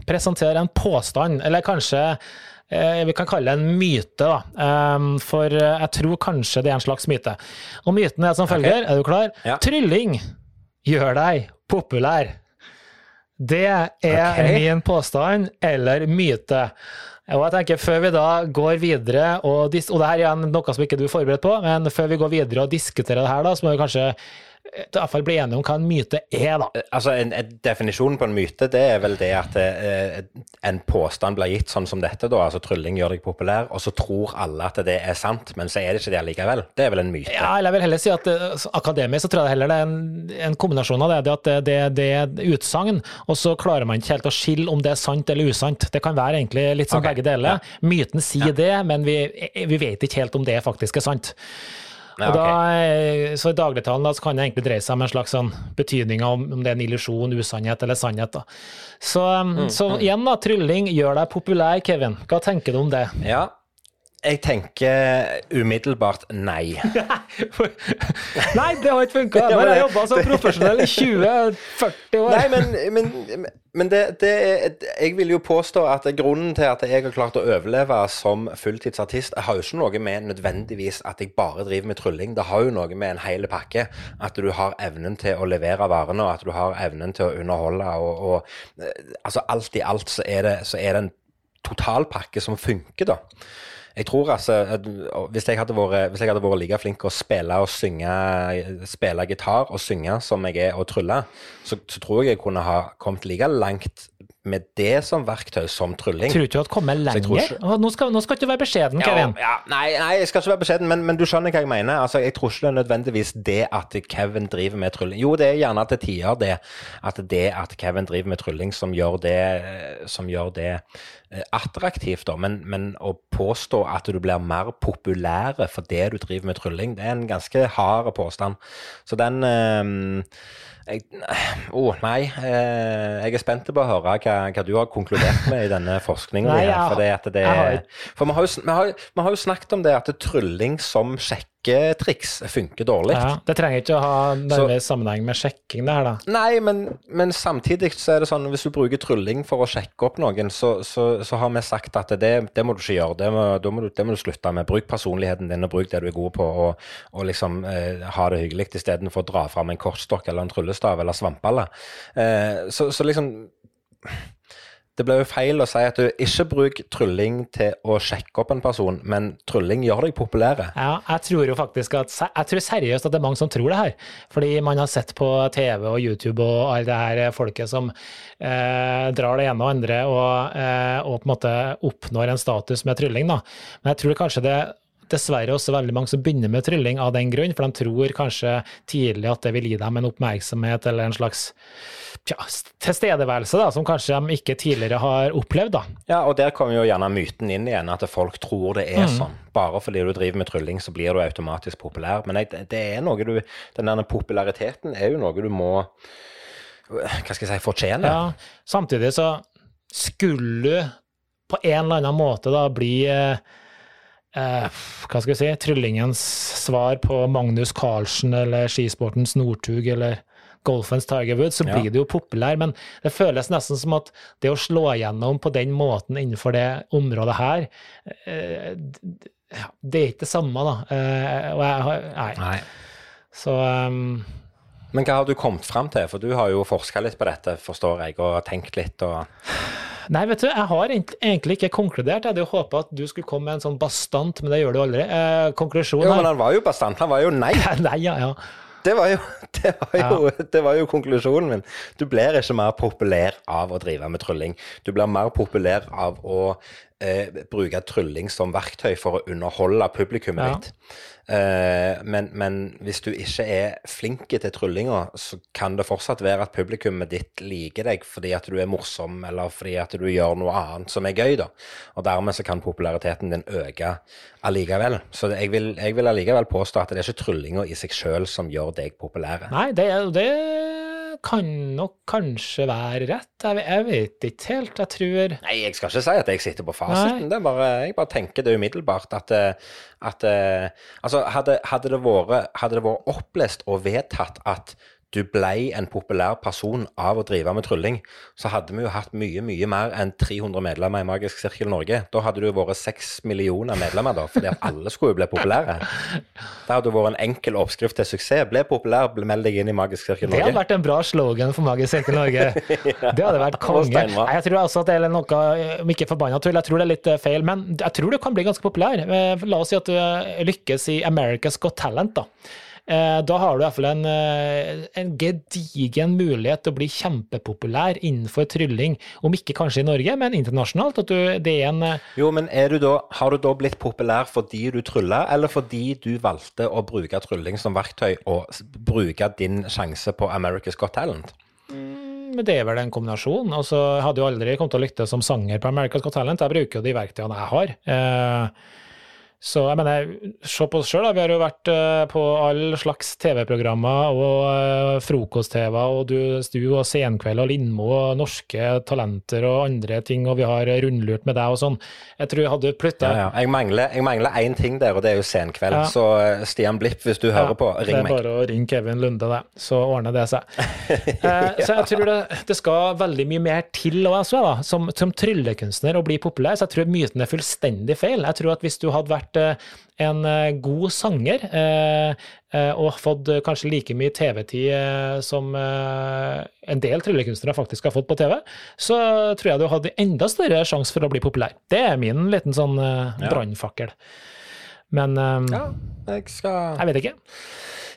presentere en påstand, eller kanskje vi kan kalle det en myte, da. Um, for eh, jeg tror kanskje det er en slags myte. Og myten er som følger, er du klar? Ja. Trylling gjør deg populær. Det er okay. min påstand, eller myte. Og jeg tenker Før vi da går videre, og, og det her er noe som ikke du er forberedt på, men før vi går videre og diskuterer det her, da, så må vi kanskje eh, i hvert fall bli enige om hva en myte er, da. Altså, en, en Definisjonen på en myte det er vel det at eh, en påstand blir gitt sånn som dette, da, altså trylling gjør deg populær, og så tror alle at det er sant, men så er det ikke det likevel. Det er vel en myte. Ja, eller jeg vil heller si at eh, akademisk så tror jeg heller det er en, en kombinasjon av det. det at det, det, det er utsagn, og så klarer man ikke helt å skille om det er sant eller usant. Det kan være egentlig litt som okay. begge deler. Myten sier det, men vi, vi vet ikke helt om det faktisk er sant. Ja, Og da, eh, så I dagligtalen da, så kan det egentlig dreie seg om en slags sånn betydning om, om det er en illusjon, usannhet eller sannhet. Da. Så, um, Mm, så igjen, da, trylling gjør deg populær, Kevin. Hva tenker du om det? Ja, jeg tenker umiddelbart nei. Nei, det har ikke funka! Jeg har jobba som profesjonell i 20-40 år. Nei, men, men, men det, det er, jeg vil jo påstå at grunnen til at jeg har klart å overleve som fulltidsartist, jeg har jo ikke noe med nødvendigvis at jeg bare driver med trylling. Det har jo noe med en hel pakke. At du har evnen til å levere varene, og at du har evnen til å underholde. Og, og eh, altså alt i alt så er det, så er det en totalpakke som funker, da. Jeg tror altså at Hvis jeg hadde vært, hvis jeg hadde vært like flink å spille og synge, spille gitar og synge som jeg er å trylle, så, så tror jeg jeg kunne ha kommet like langt med det som verktøy som trylling. Tror du ikke du hadde kommet lenger? ikke- Nå skal, nå skal du være beskjeden, Kevin. ja, nei, nei, jeg skal ikke være beskjeden, men, men du skjønner hva jeg mener. Altså, jeg tror ikke det er nødvendigvis det at Kevin driver med trylling. Jo, det er gjerne til tider det at det at Kevin driver med trylling som gjør det, som gjør det attraktivt, da. Men, men å påstå at du blir mer populær fordi du driver med trylling, det er en ganske hard påstand. Så den Å, jeg, Å, nei. Eh, jeg er spent på å høre hva, hva du har konkludert med i denne forskningen. Nei, din for det det, for vi har, jo, vi, har, jo snakket om det at trylling som sjekketriks funker dårlig. Ja, det trenger ikke å ha nærmere sammenheng med sjekking, det her, da. Nei, men, men samtidig så er det sånn hvis du bruker trylling for å sjekke opp noen, så, så, så har vi sagt at det, det må du ikke gjøre. Det må, må du, det må du slutte med. Bruk personligheten din og bruk det du er god på, og, og liksom eh, ha det hyggelig istedenfor å dra fram en kortstokk eller en tryllestav eller svampballer. Eh, så, så liksom det blir jo feil å si at du ikke bruk trylling til å sjekke opp en person, men trylling gjør deg populære. Ja, jeg tror jo faktisk at Jeg tror seriøst at det er mange som tror det her. Fordi man har sett på TV og YouTube og alle det her folket som eh, drar det ene og andre og, eh, og på en måte oppnår en status med trylling, da. Men jeg tror kanskje det dessverre også veldig mange som begynner med trylling av den grunn, for de tror kanskje tidlig at det vil gi dem en oppmerksomhet eller en slags tja, tilstedeværelse da, som kanskje de ikke tidligere har opplevd. da. Ja, og der kommer jo gjerne myten inn igjen, at folk tror det er sånn. Bare fordi du driver med trylling, så blir du automatisk populær. Men det er noe du Den der populariteten er jo noe du må Hva skal jeg si fortjene. Ja, samtidig så skulle du på en eller annen måte da bli eh, eh, hva skal vi si, tryllingens svar på Magnus Carlsen eller skisportens Northug eller golfens Tiger Woods, så Ja. blir det jo populær. Men det føles nesten som at det å slå igjennom på den måten innenfor det området her, eh, ja, det er ikke det samme, da. Eh, og jeg har Nei. Nei. Så um, Men hva har du kommet fram til? For du har jo forska litt på dette, forstår jeg, og tenkt litt og Nei, vet du, jeg har egentlig ikke konkludert. Jeg hadde jo håpa at du skulle komme med en sånn bastant, men det gjør du aldri. Eh, konklusjon Jo, men han var jo bastant. Han var jo nei. Nei, ja, ja. Det var jo, det var jo, det var jo konklusjonen min. Du blir ikke mer populær av å drive med trylling. Du blir mer populær av å eh, bruke trylling som verktøy for å underholde publikummet Ja. ditt. Eh, men, men hvis du ikke er flink til tryllinga, så kan det fortsatt være at publikummet ditt liker deg fordi at du er morsom, eller fordi at du gjør noe annet som er gøy, da. Og dermed så kan populariteten din øke allikevel. Så jeg vil, jeg vil allikevel påstå at det er ikke tryllinga i seg sjøl som gjør deg populær. Nei, det, det kan nok kanskje være rett. Jeg, jeg vet ikke helt. Jeg tror Nei, jeg skal ikke si at jeg sitter på fasiten. Det bare, jeg bare tenker det umiddelbart at, eh, at eh, Altså, hadde, hadde, det vært, hadde det vært opplest og vedtatt at du blei en populær person av å drive med trylling, så hadde vi jo hatt mye, mye mer enn 300 medlemmer i Magisk sirkel Norge. Da hadde det jo vært seks millioner medlemmer, da, fordi at alle skulle jo bli populære. Det hadde vært en enkel oppskrift til suksess. Ble populær, meld deg inn i Magisk sirkel Norge. Det hadde vært en bra slogan for Magisk sirkel Norge. Det hadde vært konge. Jeg tror også at det er noe, om ikke forbanna tull, jeg tror det er litt eh, feil, men jeg tror du kan bli ganske populær. Eh, La oss si at du eh, lykkes i America's Got Talent, da. Eh, Da har du i hvert fall en, eh, en gedigen mulighet til å bli kjempepopulær innenfor trylling. Om ikke kanskje i Norge, men internasjonalt. At du, det er en eh, Jo, men er du da, har du da blitt populær fordi du trylla, eller fordi du valgte å bruke trylling som verktøy og bruke din sjanse på America's Got Talent? Men det er vel en kombinasjon. Jeg hadde jo aldri kommet til å lykkes som sanger på America's Got Talent. Jeg bruker jo de verktøyene jeg har. Eh, så jeg mener, se på oss sjøl, vi har jo vært eh, på all slags TV-programmer og eh, frokost-TV og du, Stu og Senkveld og Lindmo og Norske Talenter og andre ting, og vi har rundlurt med deg og sånn. Jeg tror jeg hadde plutta Ja, ja. Jeg mangler jeg mangler én ting der, og det er jo Senkveld. Ja. Så eh, Stian Blipp, hvis du hører på, ring meg. Det ring er bare å ringe Kevin Lunde, det. Så ordner det seg. så jeg tror det, det skal veldig mye mer til også, da, som, som tryllekunstner å bli populær. Så jeg tror myten er fullstendig feil. Jeg tror at hvis du hadde vært eh, en eh, god sanger eh, og fått kanskje like mye TV-tid som en del tryllekunstnere faktisk har fått på TV, så tror jeg du hadde enda større sjanse for å bli populær. Det er min liten sånn brannfakkel. Men Ja, jeg skal jeg vet ikke.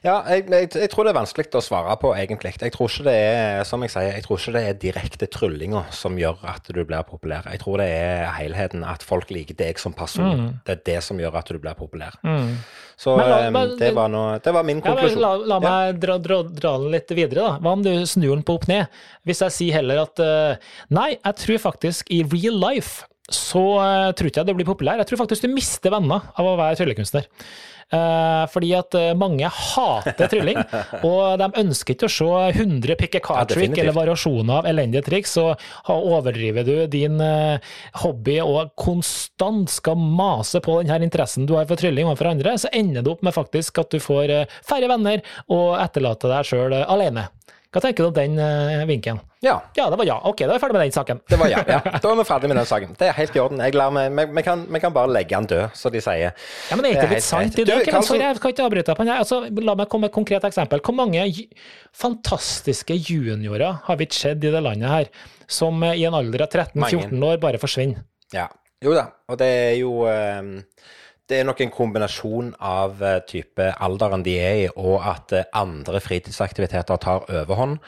Ja, jeg, jeg, jeg tror det er vanskelig å svare på, egentlig. Jeg tror ikke det er som jeg sier, jeg tror ikke det er direkte tryllinga som gjør at du blir populær. Jeg tror det er helheten, at folk liker deg som person. Det er det som gjør at du blir populær. Mm. Så la- eh, men- det, var noe, det var min Ja, konklusjon. la, la meg dra, dra, dra den litt videre, da. Hva om du snur den på opp ned? Hvis jeg sier heller at uh, nei, jeg tror faktisk i real life så uh, tror ikke jeg det blir populær. Jeg tror faktisk du mister venner av å være tryllekunstner. Eh, fordi at eh, mange hater trylling, og de ønsker ikke å se 100 pick a car-trick ja, eller variasjoner av elendige triks, så overdriver du din eh, hobby og konstant skal mase på den her interessen du har for trylling overfor andre, så ender det opp med faktisk at du får færre venner og etterlater deg sjøl alene. Hva tenker du om den eh, vinkelen? Ja, Ja, det var ja. Ok, da er vi ferdig med den saken. det var ja. ja. Da er vi ferdig med den saken. Det er helt i orden. Vi, kan, kan bare legge den død, som de sier. Ja, men er ikke det litt sant i det? Du, Karlsson- Sorry, jeg skal ikke avbryte deg. Altså, la meg komme med et konkret eksempel. Hvor mange fantastiske juniorer har vi ikke sett i det landet her, som eh, i en alder av 13-14 år bare forsvinner? Ja. Jo da, og det er jo eh, Det er nok en kombinasjon av eh, type alderen de er i, og at eh, andre fritidsaktiviteter tar overhånd,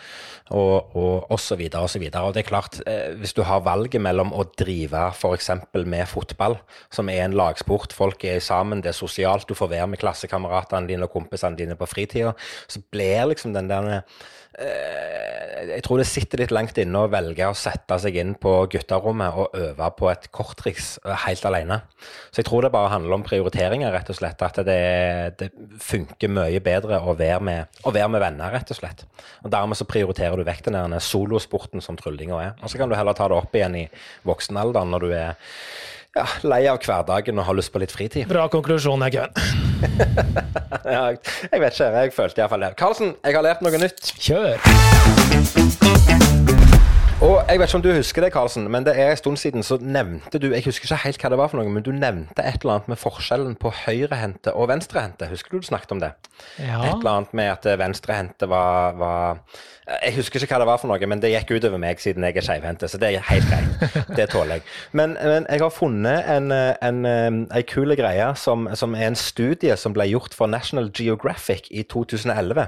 og, og, videre og så videre. Og det er klart, eh, hvis du har valget mellom å drive f.eks. med fotball, som er en lagsport, folk er sammen, det er sosialt, du får være med klassekameratene dine og kompisene dine på fritida, så blir liksom den der jeg tror det sitter litt langt inne å velge å sette seg inn på gutterommet og øve på et korttriks eh, helt alene. Så jeg tror det bare handler om prioriteringer, rett og slett. At det, det funker mye bedre å være, med, å være med venner, rett og slett. Og dermed så prioriterer du vekk den der solosporten som tryllinga er. Og så kan du heller ta det opp igjen i voksenalderen når du er ja, lei av hverdagen og har lyst på litt fritid. Bra konklusjon, jeg, Ja, jeg vet ikke, jeg følte iallfall det. Karlsen, jeg har lært noe nytt. Kjør. Og jeg vet ikke om du husker det, Karlsen, men det er en stund siden så nevnte du Jeg husker ikke helt hva det var for noe, men du nevnte et eller annet med forskjellen på høyrehendte og venstrehendte. Husker du du snakket om det? Ja. Et eller annet med at venstrehendte var, var Jeg husker ikke hva det var for noe, men det gikk utover meg siden jeg er skeivhendte, så det er helt greit. Det tåler jeg. Men, men jeg har funnet en, en, en kul greie som, som er en studie som ble gjort for National Geographic i 2011.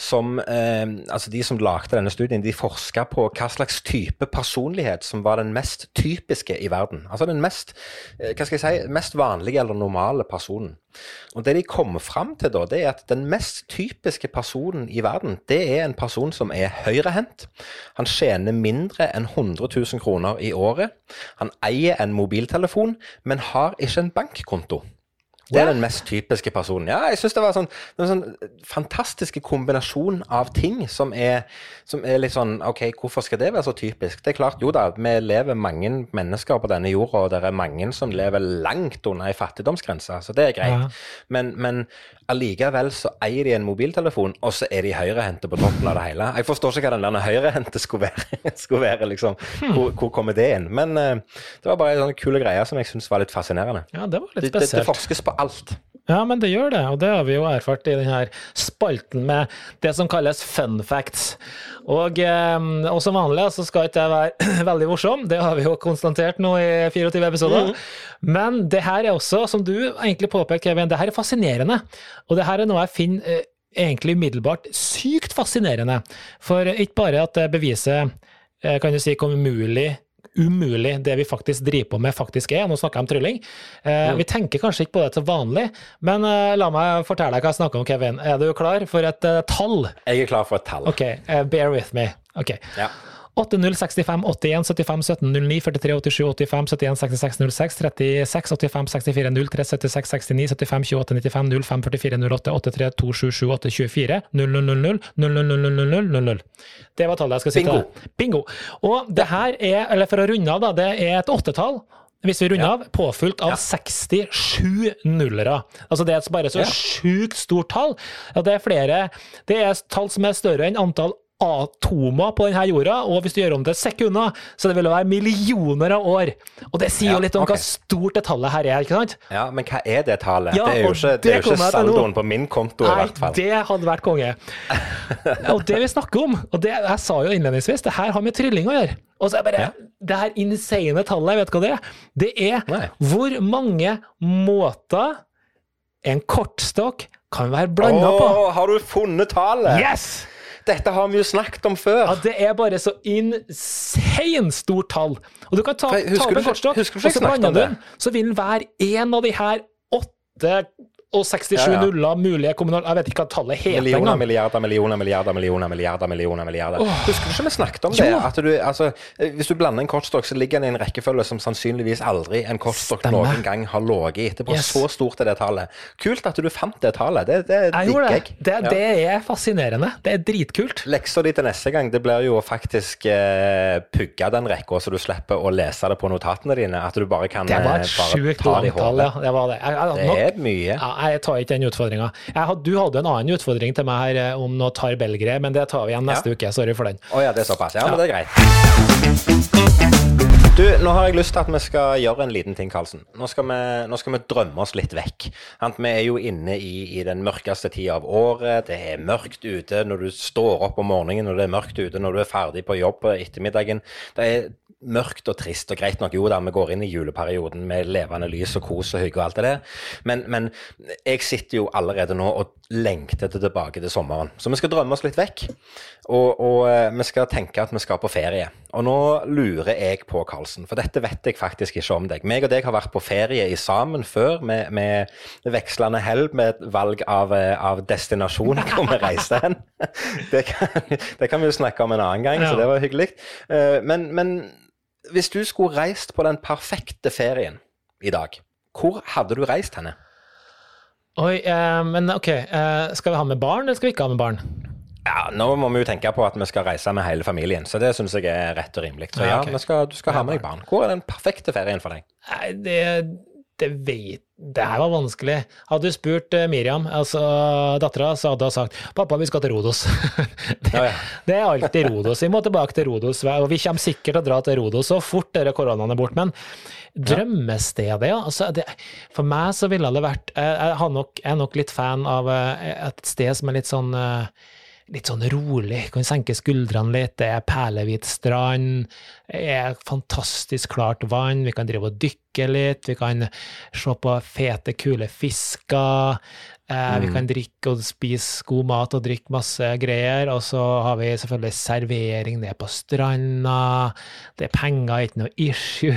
Som eh, Altså, de som lagde denne studien, de forska på hva slags type personlighet som var den mest typiske i verden. Altså den mest, eh, hva skal jeg si, mest vanlige eller normale personen. Og det de kom fram til da, det er at den mest typiske personen i verden, det er en person som er høyrehendt. Han tjener mindre enn 100 000 kroner i året. Han eier en mobiltelefon, men har ikke en bankkonto. Det er den mest typiske personen. Ja, jeg synes det var sånn, sånn fantastisk kombinasjon av ting som er, som er litt sånn OK, hvorfor skal det være så typisk? Det er klart, jo da, vi lever mange mennesker på denne jorda, og det er mange som lever langt under ei fattigdomsgrense, så det er greit. Ja. Men, men allikevel så eier de en mobiltelefon, og så er de høyrehendte på toppen av det hele. Jeg forstår ikke hva den der høyrehendte skulle være, skulle være liksom. Hvor, hvor, kommer det inn? Men uh, det var bare en sånn kule greie som jeg syns var litt fascinerende. Ja, det var litt spesielt. Det, det, det forskes på alt. Ja, men det gjør det, og det har vi jo erfart i denne spalten med det som kalles fun facts. Og, eh, og som vanlig så skal ikke jeg være veldig morsom, det har vi jo konstatert nå i 24 episoder. Mm. Men det her er også, som du egentlig påpeker, Kevin, det her er fascinerende. Og det her er noe jeg finner eh, egentlig umiddelbart sykt fascinerende. For ikke bare at det beviser eh, kan du si, hvor umulig umulig det vi faktisk driver på med, faktisk er. Nå snakker jeg om trylling. Eh, mm. Vi tenker kanskje ikke på det til vanlig, men eh, la meg fortelle deg hva jeg snakker om, Kevin. Er du klar for et uh, tall? Jeg er klar for et tall. Ok, uh, bear with me. Ok. Ja. 8065 81 75 17 09 43 87 85 71 66 06 36 85 64 03 76 69 75 28 95 05 44 08 83 277 8 24 00 00 00 00 Det var tallet jeg skal si til Bingo. Og det her er, eller for å runde av, da, det er et åttetall. Hvis vi runder ja. av, påfylt av ja. 67 nullere. Altså Det er bare så ja. sjukt stort tall. Ja, det er flere Det er tall som er større enn antall atomer på denne jorda, og hvis du gjør om til sekunder, så det vil være millioner av år. Og det sier jo litt om okay. hva stort det tallet her er, ikke sant? Ja, men hva er det tallet? Ja, det er jo ikke, det er jo ikke saldoen på min konto, Nei, i hvert fall. Det hadde vært konge. og det vi snakker om, og det jeg sa jo innledningsvis, det her har med trylling å gjøre. Og så er bare, ja. Det her insane tallet, jeg vet hva det er? Det er Nei. hvor mange måter en kortstokk kan være blanda på. Har du funnet tallet? Yes! Dette har vi jo snakket om før. Ja, Det er bare så insane stort tall. Og du kan ta, ta opp en kortstokk, og så blander du den, så vil den være en av de her åtte og 67 ja, ja. nuller mulige kommunal... Jeg vet ikke hva tallet heter Millioner, milliarder, millioner, milliarder, millioner, milliarder. milliarder, milliarder. Oh. Husker du ikke vi snakket om det? Du, altså, hvis du blander en kortstokk, så ligger den i en rekkefølge som sannsynligvis aldri en kortstokk noen gang har ligget etterpå. Yes. Så stort er det tallet. Kult at du fant det tallet. Det, det digger jeg. Det, det, er fascinerende. Det er dritkult. Leksa di til neste gang, det blir jo faktisk eh, pugge den rekka, så du slipper å lese det på notatene dine. At du bare kan det var et eh, sjukt langt tall, ja. Det var det. Jeg, jeg, det er mye. Ja, jeg tar ikke den utfordringa. Du hadde en annen utfordring til meg her eh, om noe tarbellgreier, men det tar vi igjen neste ja. uke. Sorry for den. Å oh, ja, det er såpass. Ja, men det er greit. Du, nå har jeg lyst til at vi skal gjøre en liten ting, Karlsen. Nå skal vi, nå skal vi drømme oss litt vekk. Vi er jo inne i, i, den mørkeste tida av året. Det er mørkt ute når du står opp om morgenen, og det er mørkt ute når du er ferdig på jobb på ettermiddagen. Det er mørkt og trist, og greit nok, jo da, vi går inn i juleperioden med levende lys og kos og hygge og alt det der, men, men, jeg sitter jo allerede nå og lengter til tilbake til sommeren. Så vi skal drømme oss litt vekk, og, og eh, vi skal tenke at vi skal på ferie. Og nå lurer jeg på, Karlsen, for dette vet jeg faktisk ikke om deg. Meg og deg har vært på ferie i sammen før, med, med vekslende hell med et valg av, eh, av destinasjon hvor vi reiser hen. Det kan, det kan, vi jo snakke om en annen gang, så det var hyggelig. Eh, men, men hvis du skulle reist på den perfekte ferien i dag, hvor hadde du reist henne? Oi, eh, men ok. Eh, skal vi ha med barn, eller skal vi ikke ha med barn? Ja, Nå må vi jo tenke på at vi skal reise med hele familien, så det syns jeg er rett og rimelig. Så ja, okay. skal, du skal ha med deg barn. Hvor er den perfekte ferien for deg? Nei, det, det vet Det her var vanskelig. Hadde du spurt uh, Miriam, altså dattera, så hadde hun sagt 'pappa, vi skal til Rodos'. det, ja, ja. det, er alltid Rodos. Vi må tilbake til Rodos, og vi kommer sikkert til å dra til Rodos så fort denne koronaen er borte. Men drømmestedet, ja. Altså, det, for meg så ville det vært Jeg, nok, jeg er nok litt fan av uh, et sted som er litt sånn uh, litt sånn rolig. Kan senke skuldrene litt. Det er perlehvit strand. Det er fantastisk klart vann. Vi kan drive og dykke litt. Vi kan se på fete, kule fisker. Eh, mm. Vi kan drikke og spise god mat og drikke masse greier. Og så har vi selvfølgelig servering nede på stranda. Det er penger, ikke noe issue.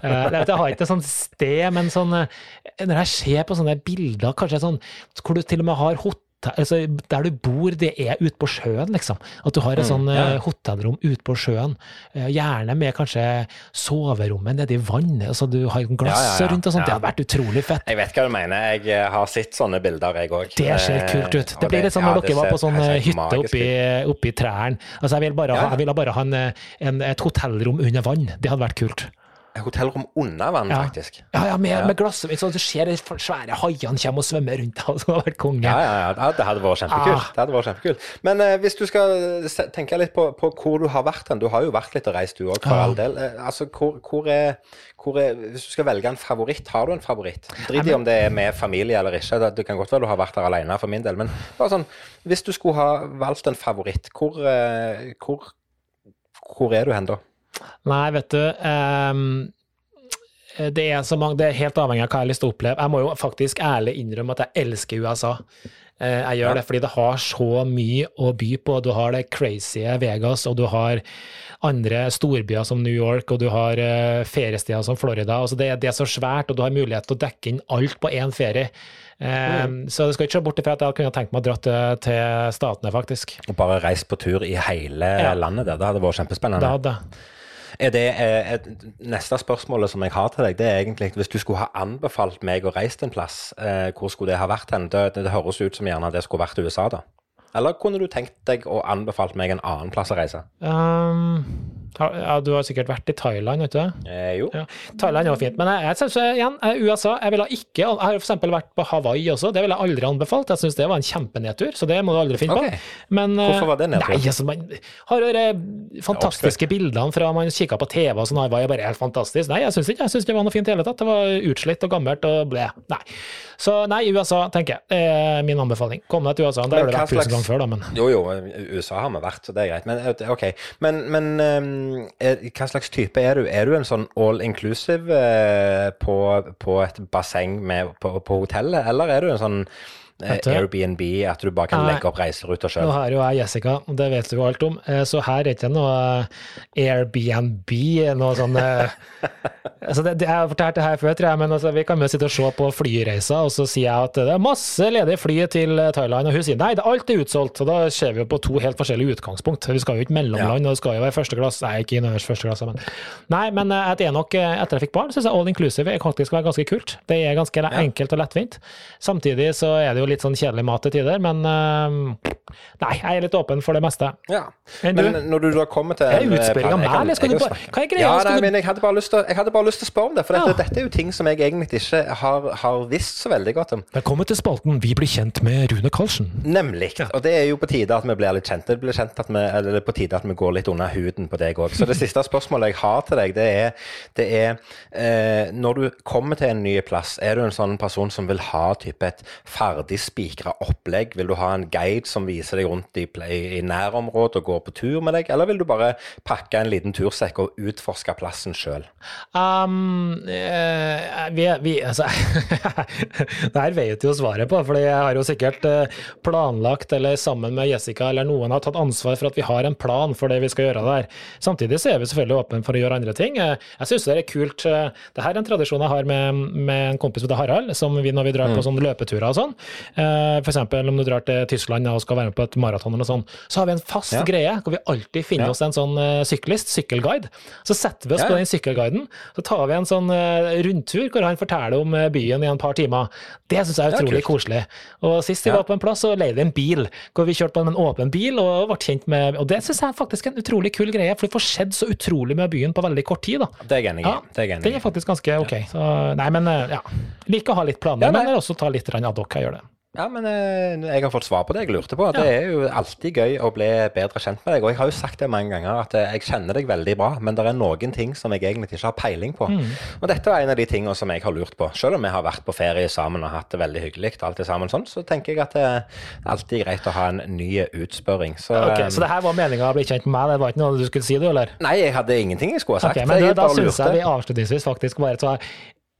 eh, jeg har ikke et sånt sted, men sånn eh, Når jeg ser på sånne bilder, kanskje sånn hvor du til og med har hotell altså, Der du bor, det er ute på sjøen, liksom. At du har et mm, sånn ja. uh, hotellrom ute på sjøen. Uh, gjerne med kanskje soverommet nede i vannet. Altså, du har glass ja, ja, rundt og sånt. Det hadde vært utrolig fett. Jeg vet hva du mener. Jeg eh, har sett sånne bilder, jeg òg. Det ser kult ut. Det blir litt sånn når dere var på sånn hytte oppi, oppi trærne. Altså, jeg ville bare ha, jeg vil bare ha en, en, et hotellrom under vann. Det hadde vært kult. Hotellrom under vann, Ja. faktisk. Ja, ja, med, Ja. med glass. Så du ser de svære haiene komme og svømme rundt deg. og så har vært konge. Ja, ja, ja, det hadde vært kjempekult. Ah. Det hadde vært kjempekult. Men eh, hvis du skal tenke litt på, på hvor du har vært hen, du har jo vært litt og reist du òg, for Ja. all del. Eh, altså, hvor, hvor, er, hvor er Hvis du skal velge en favoritt, har du en favoritt? Drit i om det er med familie eller ikke. Det kan godt være du har vært der alene for min del, men bare sånn Hvis du skulle ha valgt en favoritt, hvor, eh, hvor, hvor er du hen da? Nei, vet du Um det, er så mange, det er helt avhengig av hva jeg har lyst til å oppleve. Jeg må jo faktisk ærlig innrømme at jeg elsker USA. Eh, Jeg gjør det fordi det har så mye å by på. Du har det crazy Vegas, og du har andre storbyer som New York, og du har eh, feriesteder som Florida. Altså det, det er så svært, og du har mulighet til å dekke inn alt på én ferie. Mm. Så det skal ikke se bort ifra at jeg kunne tenkt meg å dra til, til Statene, faktisk. Og bare reist på tur i hele Ja. landet der. Det hadde vært kjempespennende. Det hadde. Er det, eh, et, neste spørsmålet som jeg har til deg, det er egentlig hvis du skulle ha anbefalt meg å reise en plass, eh, hvor skulle det ha vært hen? Det, det, høres ut som gjerne det skulle vært USA, da. Eller kunne du tenkt deg å anbefalt meg en annen plass å reise? Um, ja, du har sikkert vært i Thailand, du det? Eh, jo. Ja. Thailand er fint, men jeg, jeg synes eh, igjen, eh, USA Jeg ville ikke Jeg har eksempel vært på Hawaii også, det ville jeg aldri anbefalt. Jeg syns det var en kjempenedtur, så det må du aldri finne okay. på. Men, eh, Hvorfor var det nedtur? Nei, altså, man har de fantastiske bildene fra man kikka på TV og sånn, Hawaii er bare helt fantastisk. Nei, jeg syns ikke Jeg synes det var noe fint i hele tatt. Det var utslitt og gammelt og ble. Nei. Så nei, USA, tenker jeg. Er min anbefaling. Kom deg til USA. Der har du vært tusen ganger før, da, men Jo, jo, USA har vi vært, så det er greit. Men OK. Men, men eh, er, hva slags type er du? Er du en sånn all inclusive eh, på, på et basseng med, på, på hotellet, eller er du en sånn eh, Airbnb, at du bare kan legge opp reiseruter Nå sjøl? har jo jeg Jessica, det vet du jo alt om, eh, så her er ikke noe Airbnb, noe sånn eh, altså det, det, Jeg har fortalt det her før, tror jeg, men altså, vi kan jo sitte og se på flyreiser, og så sier jeg at det er masse ledige fly til Thailand, og hun sier nei, det, alt er utsolgt. Og da ser vi jo på to helt forskjellige utgangspunkt. Vi skal jo ikke mellomland, og det skal jo være første klasse, nei, ikke innerst første klasse, men Nei, men at det er nok, eh, etter jeg fikk barn, syns jeg all inclusive faktisk være ganske kult. Det er ganske enkelt og lettvint. Samtidig så er det jo litt sånn kjedelig mat til tider, men eh, nei, jeg er litt åpen for det meste. Ja. Men, du? Men når du da kommer til Er det eh, av meg, eller skal du bare- hva er greia? Ja, nei, men jeg hadde bare lyst til, jeg hadde bare lyst til å spørre om det, for dette, Ja. dette er jo ting som jeg egentlig ikke har, har visst så veldig godt om. Velkommen til spalten Vi blir kjent med Rune Karlsen. Nemlig. Og det er jo på tide at vi blir litt kjent. Det blir kjent at vi, eller er på tide at vi går litt under huden på deg òg. Så det siste spørsmålet jeg har til deg, det er, det er eh, Når du kommer til en ny plass, er du en sånn person som vil ha type et ferdig spikra opplegg? Vil du ha en guide som viser deg rundt i, i, nærområdet og går på tur med deg, eller vil du bare pakke en liten tursekk og utforske plassen sjøl? Um, eh, vi, vi, altså, det her vet jo svaret på, for jeg har jo sikkert eh, planlagt, eller sammen med Jessica eller noen har tatt ansvar for at vi har en plan for det vi skal gjøre der. Samtidig så er vi selvfølgelig åpne for å gjøre andre ting. Eh, Jeg syns det er kult. eh, Det her er en tradisjon jeg har med, med en kompis som heter Harald, som vi når vi drar på sånne løpeturer og sånn. Eh, eksempel om du drar til Tyskland og skal være med på et maraton eller sånn, så har vi en fast Ja. greie hvor vi alltid finner Ja. oss en sånn eh, syklist, sykkelguide. Så setter vi oss på den sykkelguiden, så tar vi en sånn eh, rundtur hvor han forteller om byen i en par timer. Det syns jeg er utrolig koselig. Og sist vi var på en plass, så leide vi en bil, hvor vi kjørte på en åpen bil og ble kjent med Og det syns jeg er faktisk en utrolig kul greie, for du får sett så utrolig mye av byen på veldig kort tid, da. Det er enig. Ja, Det er den er faktisk ganske ok. Så, nei, men ja. Liker å ha litt planer, Ja, men også ta litt ad hoc. Jeg gjør det. Ja, men eh, jeg har fått svar på det jeg lurte på. Det er jo alltid gøy å bli bedre kjent med deg. Og jeg har jo sagt det mange ganger, at eh, jeg kjenner deg veldig bra, men det er noen ting som jeg egentlig ikke har peiling på. Og dette var en av de tingene som jeg har lurt på. Selv om vi har vært på ferie sammen og hatt det veldig hyggelig, alt det sammen sånn, så tenker jeg at det er alltid greit å ha en ny utspørring. Så, Ok, eh, Så det her var meninga å bli kjent med meg, det var ikke noe du skulle si, du, eller? Nei, jeg hadde ingenting jeg skulle ha sagt. Ok, men jeg da syns jeg vi avslutningsvis faktisk bare tar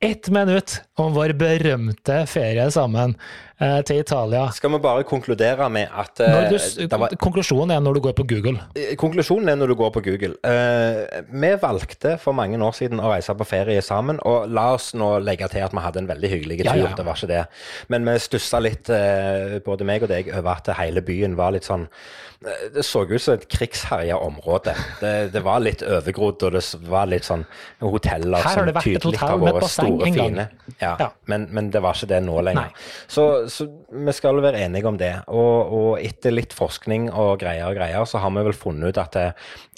ett minutt om vår berømte ferie sammen eh, til Italia. Skal vi bare konkludere med at eh, du, det var Konklusjonen er når du går på Google. Eh, Konklusjonen er når du går på Google. Eh, vi valgte for mange år siden å reise på ferie sammen, og la oss nå legge til at vi hadde en veldig hyggelig tur. Ja, ja. Det var ikke det. Men vi stussa litt, eh, både meg og deg, over at hele byen var litt sånn eh, Det så ut som et krigsherja område. Det, det var litt overgrodd, og det var litt sånn hoteller som tydelig har vært store, fine. Ja, Ja. Men, men det var ikke det nå lenger. Nei. Så, så vi skal være enige om det. Og, og etter litt forskning og greier og greier, så har vi vel funnet ut at det,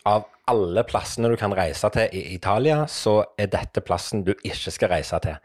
av alle plassene du kan reise til i Italia, så er dette plassen du ikke skal reise til.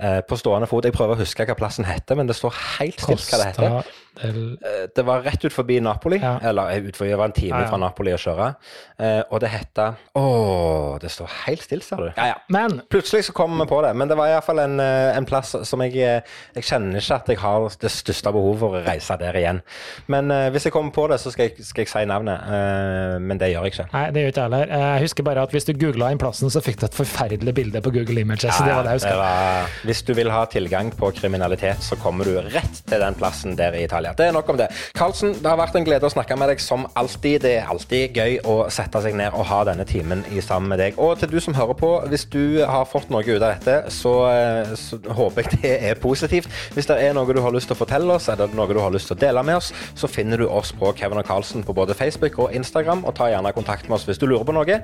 Eh, på stående fot. Jeg prøver å huske hva plassen heter, men det står helt stilt hva det heter. Del Eh, Det var rett ut forbi Napoli, Ja. eller eh, ut forbi, det var en time Ja, ja. fra Napoli å kjøre. Eh, og det heter Å, det står helt stille, ser du. Ja, ja. Men Plutselig så kom vi på det, men det var iallfall en, en plass som jeg Jeg kjenner ikke at jeg har det største behovet for å reise der igjen. Men eh, hvis jeg kommer på det, så skal jeg, skal jeg si navnet. Eh, men det gjør jeg ikke. Nei, det gjør ikke jeg heller. Jeg husker bare at hvis du googla inn plassen, så fikk du et forferdelig bilde på Google Images. så det var det jeg det husker. var, hvis du vil ha tilgang på kriminalitet, så kommer du rett til den plassen der i Italia. Det er nok om det. Karlsen, det har vært en glede å snakke med deg som alltid. Det er alltid gøy å sette seg ned og ha denne timen i sammen med deg. Og til du som hører på, hvis du har fått noe ut av dette, så, eh, så håper jeg det er positivt. Hvis det er noe du har lyst til å fortelle oss, eller noe du har lyst til å dele med oss, så finner du oss på Kevin og Karlsen på både Facebook og Instagram, og ta gjerne kontakt med oss hvis du lurer på noe.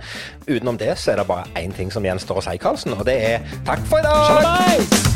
Utenom det så er det bare én ting som gjenstår å si, Karlsen, og det er takk for i dag! Bye!